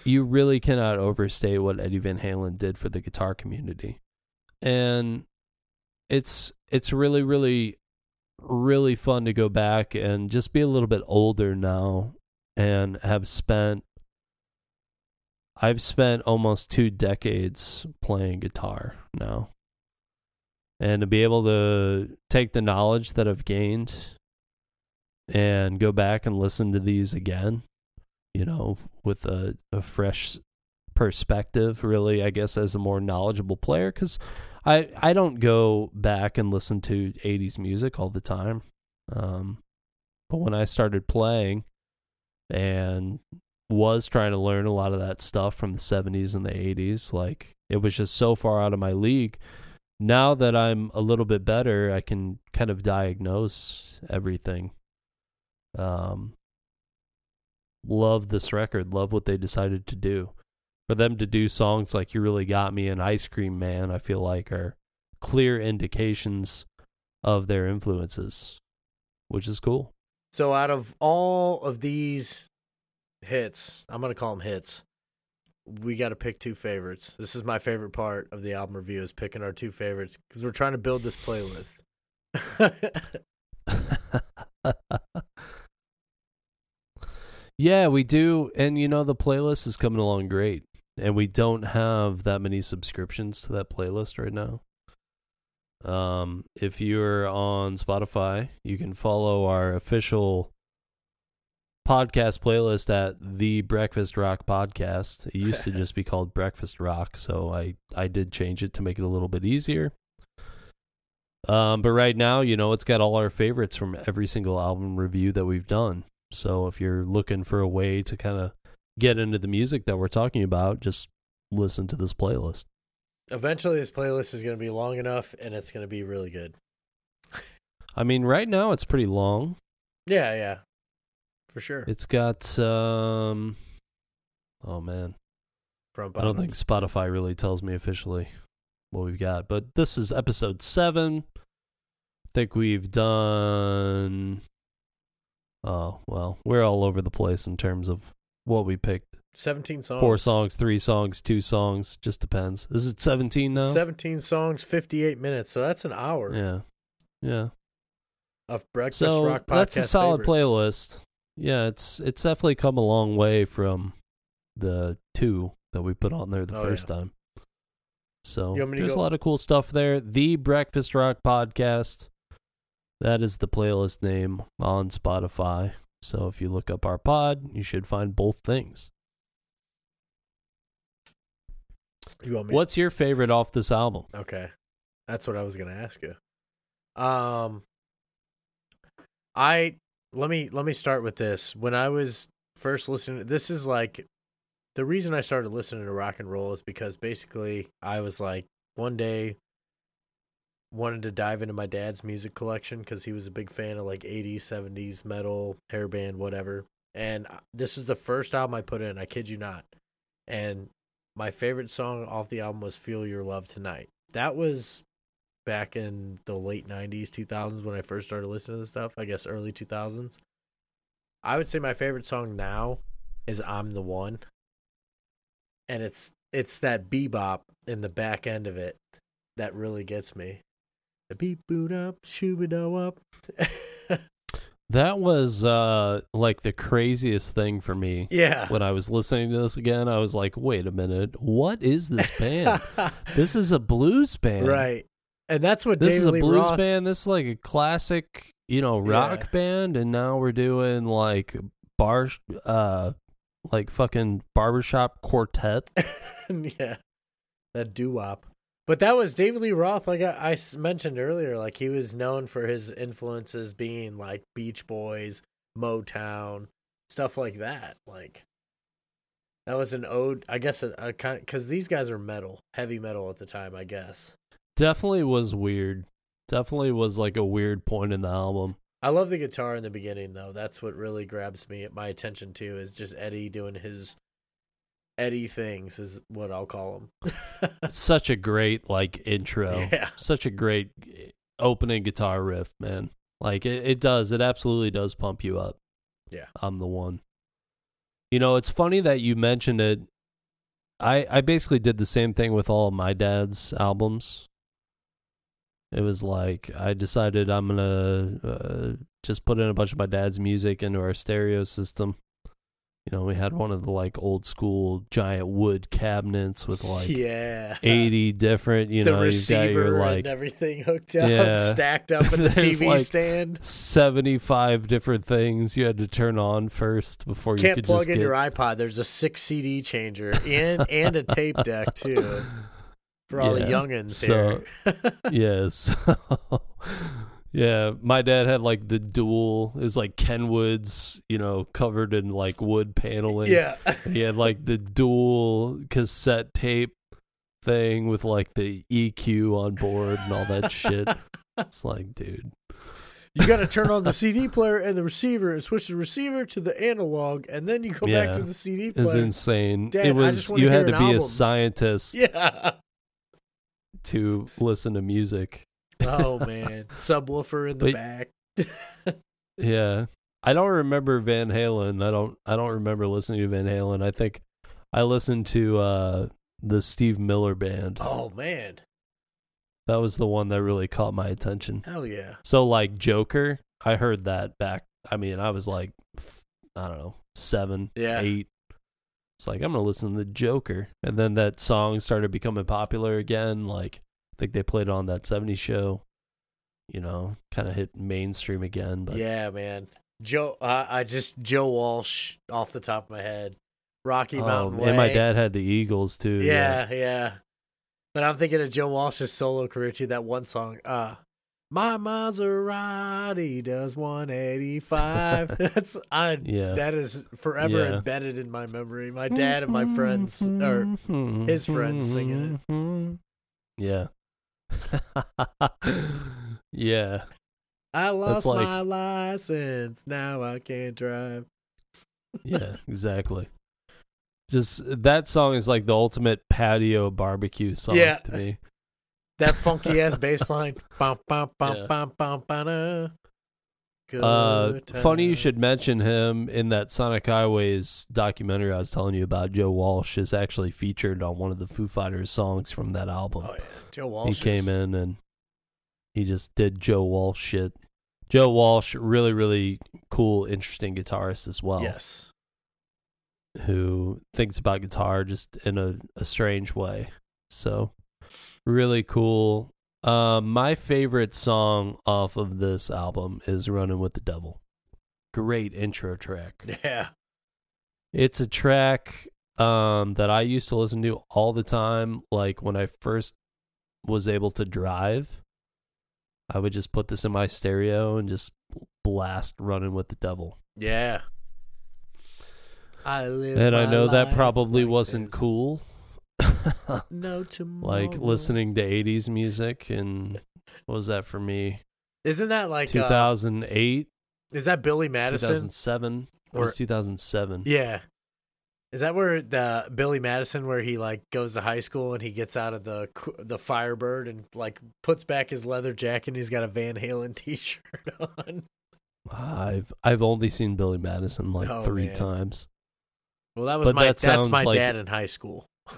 You really cannot overstate what Eddie Van Halen did for the guitar community. And it's it's really really really fun to go back and just be a little bit older now and have spent I've spent almost two decades playing guitar now. And to be able to take the knowledge that I've gained and go back and listen to these again, you know, with a, a fresh perspective, really, I guess, as a more knowledgeable player, because I, I don't go back and listen to 80s music all the time. Um, but when I started playing and was trying to learn a lot of that stuff from the 70s and the 80s. Like it was just so far out of my league. Now that I'm a little bit better, I can kind of diagnose everything. Um love this record, love what they decided to do. For them to do songs like You Really Got Me and Ice Cream Man, I feel like are clear indications of their influences, which is cool. so out of all of these hits, I'm to call them hits. We got to pick two favorites. This is my favorite part of the album review is picking our two favorites because we're trying to build this playlist. yeah, we do. And you know, the playlist is coming along great. And we don't have that many subscriptions to that playlist right now. Um, if you're on Spotify, you can follow our official podcast playlist at the Breakfast Rock Podcast. It used to just be called Breakfast Rock, so I I did change it to make it a little bit easier. Um, but right now, you know, it's got all our favorites from every single album review that we've done. So if you're looking for a way to kind of get into the music that we're talking about, just listen to this playlist. Eventually, this playlist is going to be long enough and it's going to be really good. I mean, right now it's pretty long. Yeah, yeah, for sure. It's got um oh man. From I don't think Spotify really tells me officially what we've got, but this is episode 7. I think we've done Oh, well, we're all over the place in terms of what we picked. 17 songs. Four songs, three songs, two songs, just depends. Is it 17 now? 17 songs, 58 minutes. So that's an hour Yeah. Yeah. of breakfast So rock podcast. that's a solid favorites. playlist. Yeah, it's it's definitely come a long way from the two that we put on there the Oh, first yeah. time. So You want me to there's go- a lot of cool stuff there. The Breakfast Rock Podcast. That is the playlist name on Spotify. So if you look up our pod, you should find both things. You want me? What's your favorite off this album? Okay, that's what I was gonna ask you. Um, I let me let me start with this. When I was first listening, this is like the reason I started listening to rock and roll is because basically I was like one day wanted to dive into my dad's music collection because he was a big fan of like 80s 70s metal hairband whatever. And this is the first album i put in i kid you not. And my favorite song off the album was feel your love tonight. That was back in the late 90s 2000s when i first started listening to this stuff i guess early 2000s i would say my favorite song now is "I'm the One," and it's it's that bebop in the back end of it that really gets me. The beep boot up, shoobido up. That was uh like the craziest thing for me. yeah. When I was listening to this again, I was like, "Wait a minute, what is this band? this is a blues band, right. And that's what This David is a Lee blues Roth, band. This is like a classic, you know, rock Yeah. band, and now we're doing like bar, uh, like fucking barbershop quartet. yeah, that doo wop. But that was David Lee Roth, like I mentioned earlier. Like he was known for his influences being like Beach Boys, Motown, stuff like that. Like that was an ode, I guess, a, a kind because these guys are metal, heavy metal at the time, I guess. Definitely was weird. Definitely was like a weird point in the album. I love the guitar in the beginning though. That's what really grabs me my attention too. Is just Eddie doing his Eddie things, is what I'll call them. Such a great like intro. Yeah. Such a great eh, opening guitar riff, man. Like it, it does. It absolutely does pump you up. Yeah. I'm the one. You know, it's funny that you mentioned it. I I basically did the same thing with all of my dad's albums. It was like I decided I'm gonna uh, just put in a bunch of my dad's music into our stereo system. You know, we had one of the like old school giant wood cabinets with like yeah, eighty different. You the know, you've got receiver your and like everything hooked up, Yeah. stacked up in the TV like- stand. seventy-five different things you had to turn on first before you Can't could plug in get. your iPod. There's a six CD changer and and a tape deck too for all Yeah, the youngins so- here. yes. yeah, my dad had like the dual. It was like Kenwood's, you know, covered in like wood paneling. yeah, He had like the dual cassette tape thing with like the EQ on board and all that shit. It's like, dude. you got to turn on the CD player and the receiver, and switch the receiver to the analog, and then you go back to the CD player. It's insane. It was you had to be a scientist yeah. To listen to music. Oh man, subwoofer in the But- back. Yeah. I don't remember Van Halen. I don't I don't remember listening to Van Halen. I think I listened to uh the Steve Miller band. Oh man, That was the one that really caught my attention. hell yeah. So like Joker, I heard that back I mean, I was like I don't know, 7, Yeah. 8. It's like I'm to listen to the Joker. And then that song started becoming popular again like I think they played it on that 70s show. You know, kind of hit mainstream again, but Yeah, man. Joe, uh, I just Joe Walsh off the top of my head. Rocky Mountain Um, Way. and my dad had the Eagles too. Yeah, yeah. But I'm thinking of Joe Walsh's solo career too. That one song, uh, "My Maserati does 185." That's I. Yeah. That is forever Yeah. embedded in my memory. My dad and my friends, or his friends singing it. Yeah. yeah. I lost like- my license. Now I can't drive. Yeah, exactly. Just that song is like the ultimate patio barbecue song Yeah. to me. That funky ass bass line. Bum, bum, bum, Yeah. bum, bum, ba-da. Uh, funny you should mention him in that Sonic Highways documentary I was telling you about. Joe Walsh is actually featured on one of the Foo Fighters songs from that album. Oh yeah, Joe Walsh. he came in and he just did Joe Walsh shit. Joe Walsh, really, really cool, interesting guitarist as well. Yes. Who thinks about guitar just in a, a strange way. So, really cool. Um, my favorite song off of this album is Running with the Devil. Great intro track. Yeah. It's a track um, that I used to listen to all the time. Like when I first was able to drive, I would just put this in my stereo and just blast "Running with the Devil." Yeah. I live. and I know that probably like wasn't there's cool. No tomorrow. like listening to '80s music, and what was that for me? Isn't that like uh, 2008, is that Billy Madison? 2007, or was 2007? Yeah. Is that where the Billy Madison where he like goes to high school and he gets out of the the Firebird and like puts back his leather jacket and he's got a Van Halen t-shirt on. I've I've only seen Billy Madison like Oh, three man. times. Well, that was But my that that's my like- dad in high school.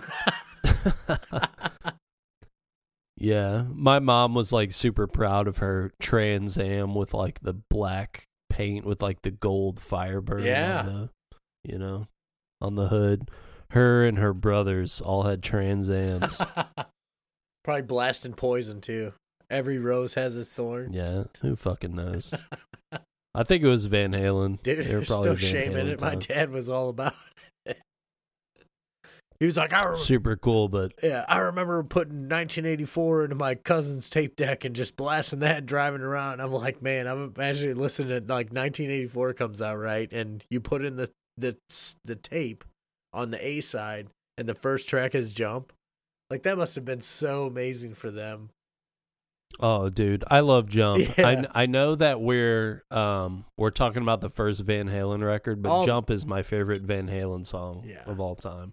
yeah, my mom was like super proud of her Trans Am with like the black paint with like the gold Firebird. Yeah. on the, you know, on the hood. Her and her brothers all had Trans Ams. Probably blasting poison too. Every rose has its thorn. yeah, who fucking knows? I think it was Van Halen. Dude, there's no Van shame in Halen it. My dad was all about it. He was like, I remember, super cool, but yeah, I remember putting 1984 into my cousin's tape deck and just blasting that and driving around. I'm like, man, I'm imagining listening to like 1984 comes out right, and you put in the the the tape on the A side, and the first track is Jump. Like that must have been so amazing for them. Oh, dude, I love Jump. Yeah. I I know that we're um we're talking about the first Van Halen record, but All- Jump is my favorite Van Halen song Yeah. of all time,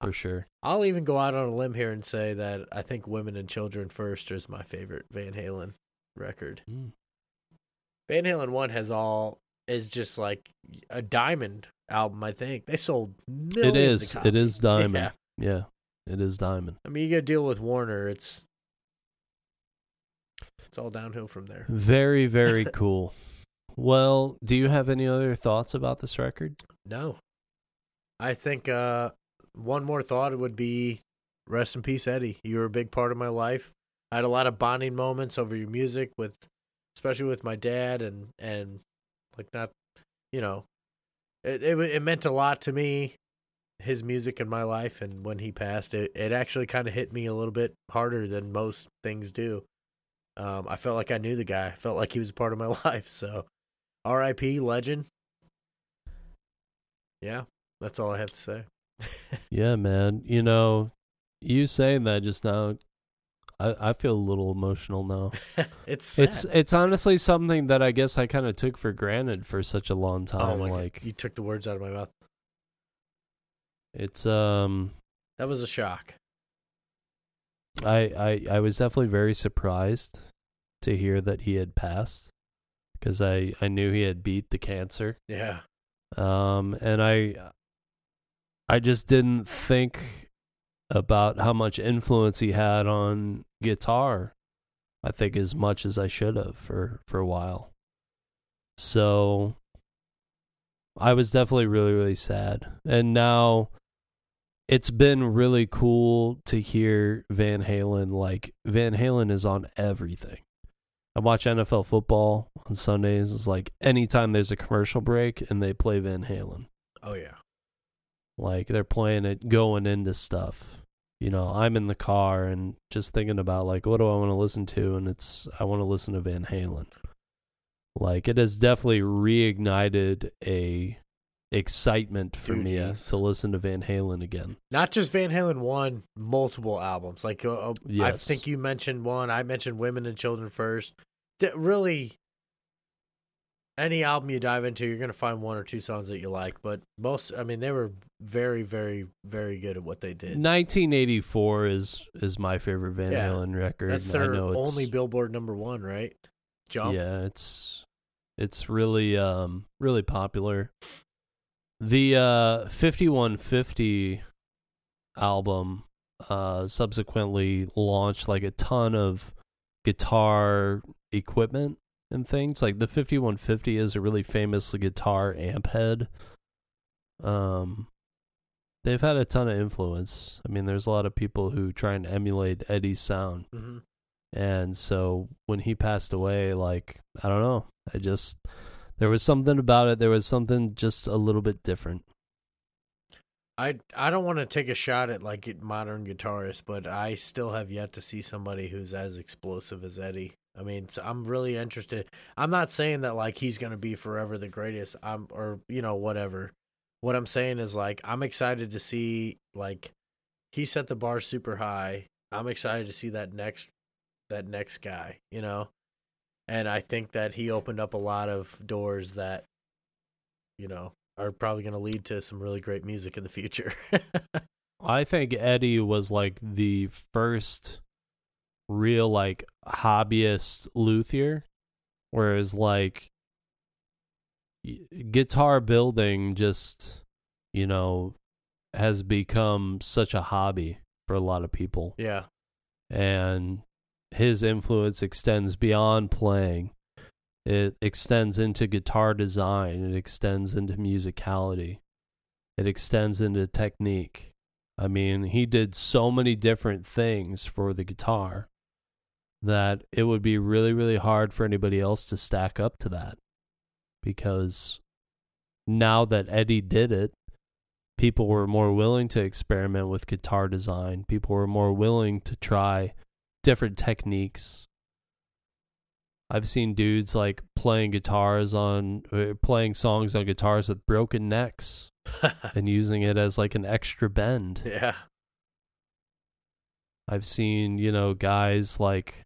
for sure. I'll even go out on a limb here and say that I think Women and Children First is my favorite Van Halen record. Mm. Van Halen one has all is just like a diamond album. I think they sold millions. It is. It is. Diamond. Yeah. Yeah, it is Diamond. I mean, you got to deal with Warner. It's it's all downhill from there. Very very cool. Well, do you have any other thoughts about this record? No, I think uh, one more thought would be rest in peace, Eddie. You were a big part of my life. I had a lot of bonding moments over your music with, especially with my dad, and and like not, you know, it it, it meant a lot to me. His music in my life, and when he passed, it it actually kind of hit me a little bit harder than most things do. Um, I felt like I knew the guy. I felt like he was a part of my life. So, R.I.P. Legend. Yeah, that's all I have to say. Yeah, man. You know, you saying that just now, I I feel a little emotional now. it's sad. It's it's honestly something that I guess I kind of took for granted for such a long oh time. my like God. you took the words out of my mouth. it's um That was a shock. I I I was definitely very surprised to hear that he had passed because I I knew he had beat the cancer. Yeah, Um and I I just didn't think about how much influence he had on guitar. I think as much as I should have for for a while. So I was definitely really really sad. And now it's been really cool to hear Van Halen like Van Halen is on everything. I watch NFL football on Sundays. It's like anytime there's a commercial break and they play Van Halen. oh yeah, Like they're playing it going into stuff. You know, I'm in the car and just thinking about like what do I want to listen to and it's I want to listen to Van Halen. Like it has definitely reignited a excitement for Dude, me yes. to listen to Van Halen again. not just Van Halen one, multiple albums. Like uh, uh, I think you mentioned one. I mentioned Women and Children first. That really, any album you dive into, you're gonna find one or two songs that you like. But most, I mean, they were very, very, very good at what they did. 1984 is is my favorite Van Yeah. Halen record. That's I their know it's, only Billboard number one, right? Jump. Yeah, it's it's really um really popular. The uh 5150 album uh subsequently launched like a ton of guitar equipment and things. Like the 5150 is a really famous guitar amp head. Um they've had a ton of influence. I mean, there's a lot of people who try and emulate Eddie's sound. hmm And so when he passed away, like, I don't know. I just, there was something about it. There was something just a little bit different. I I don't want to take a shot at like modern guitarists, but I still have yet to see somebody who's as explosive as Eddie. I mean, I'm really interested. I'm not saying that like he's gonna be forever the greatest. I'm or you know whatever. What I'm saying is like I'm excited to see like he set the bar super high. I'm excited to see that next that next guy. You know, and I think that he opened up a lot of doors that you know are probably going to lead to some really great music in the future. I think Eddie was like the first real, like, hobbyist luthier. Whereas, like, guitar building just, you know, has become such a hobby for a lot of people. Yeah. And his influence extends beyond playing. It extends into guitar design, it extends into musicality. It extends into technique. I mean, he did so many different things for the guitar that it would be really, really hard for anybody else to stack up to that. Because now that Eddie did it, people were more willing to experiment with guitar design. People were more willing to try different techniques. I've seen dudes like playing guitars on, uh, playing songs on guitars with broken necks and using it as like an extra bend. yeah. I've seen, you know, guys like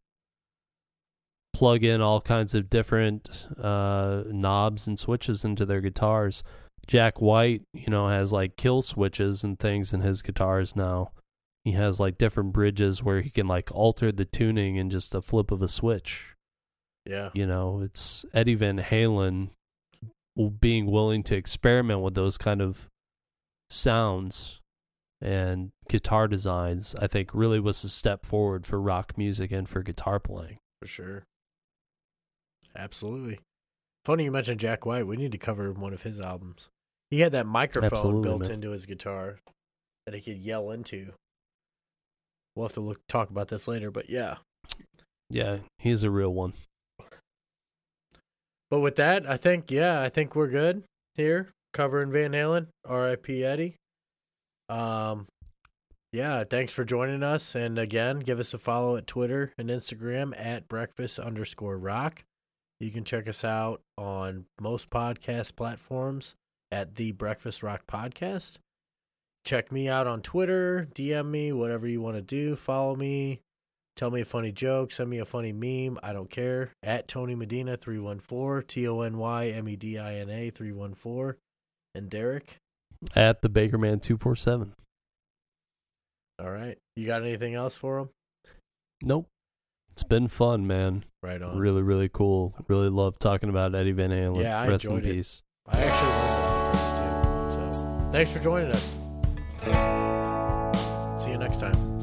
plug in all kinds of different uh, knobs and switches into their guitars. Jack White, you know, has like kill switches and things in his guitars now. He has like different bridges where he can like alter the tuning in just a flip of a switch. Yeah. You know, it's Eddie Van Halen being willing to experiment with those kind of sounds and guitar designs, I think really was a step forward for rock music and for guitar playing. For sure. Absolutely. Funny you mentioned Jack White. We need to cover one of his albums. He had that microphone Absolutely, built man. into his guitar that he could yell into. We'll have to look talk about this later, but yeah. Yeah, he's a real one. But with that, I think yeah, I think we're good here covering Van Halen. R.I.P. Eddie. Um, yeah, thanks for joining us, and again, give us a follow at Twitter and Instagram at breakfast underscore rock. You can check us out on most podcast platforms at the Breakfast Rock Podcast. Check me out on Twitter, DM me, whatever you want to do. Follow me, tell me a funny joke, send me a funny meme. I don't care. At Tony Medina three one four T O N Y M E D I N A three one four, and Derek. At the Bakerman two four seven. All right, you got anything else for him? Nope. It's been fun, man. Right on. Really, really cool. Really love talking about Eddie Van Halen. Yeah, I Rest in enjoyed it. peace. I actually learned a lot too. So thanks for joining us. See you next time.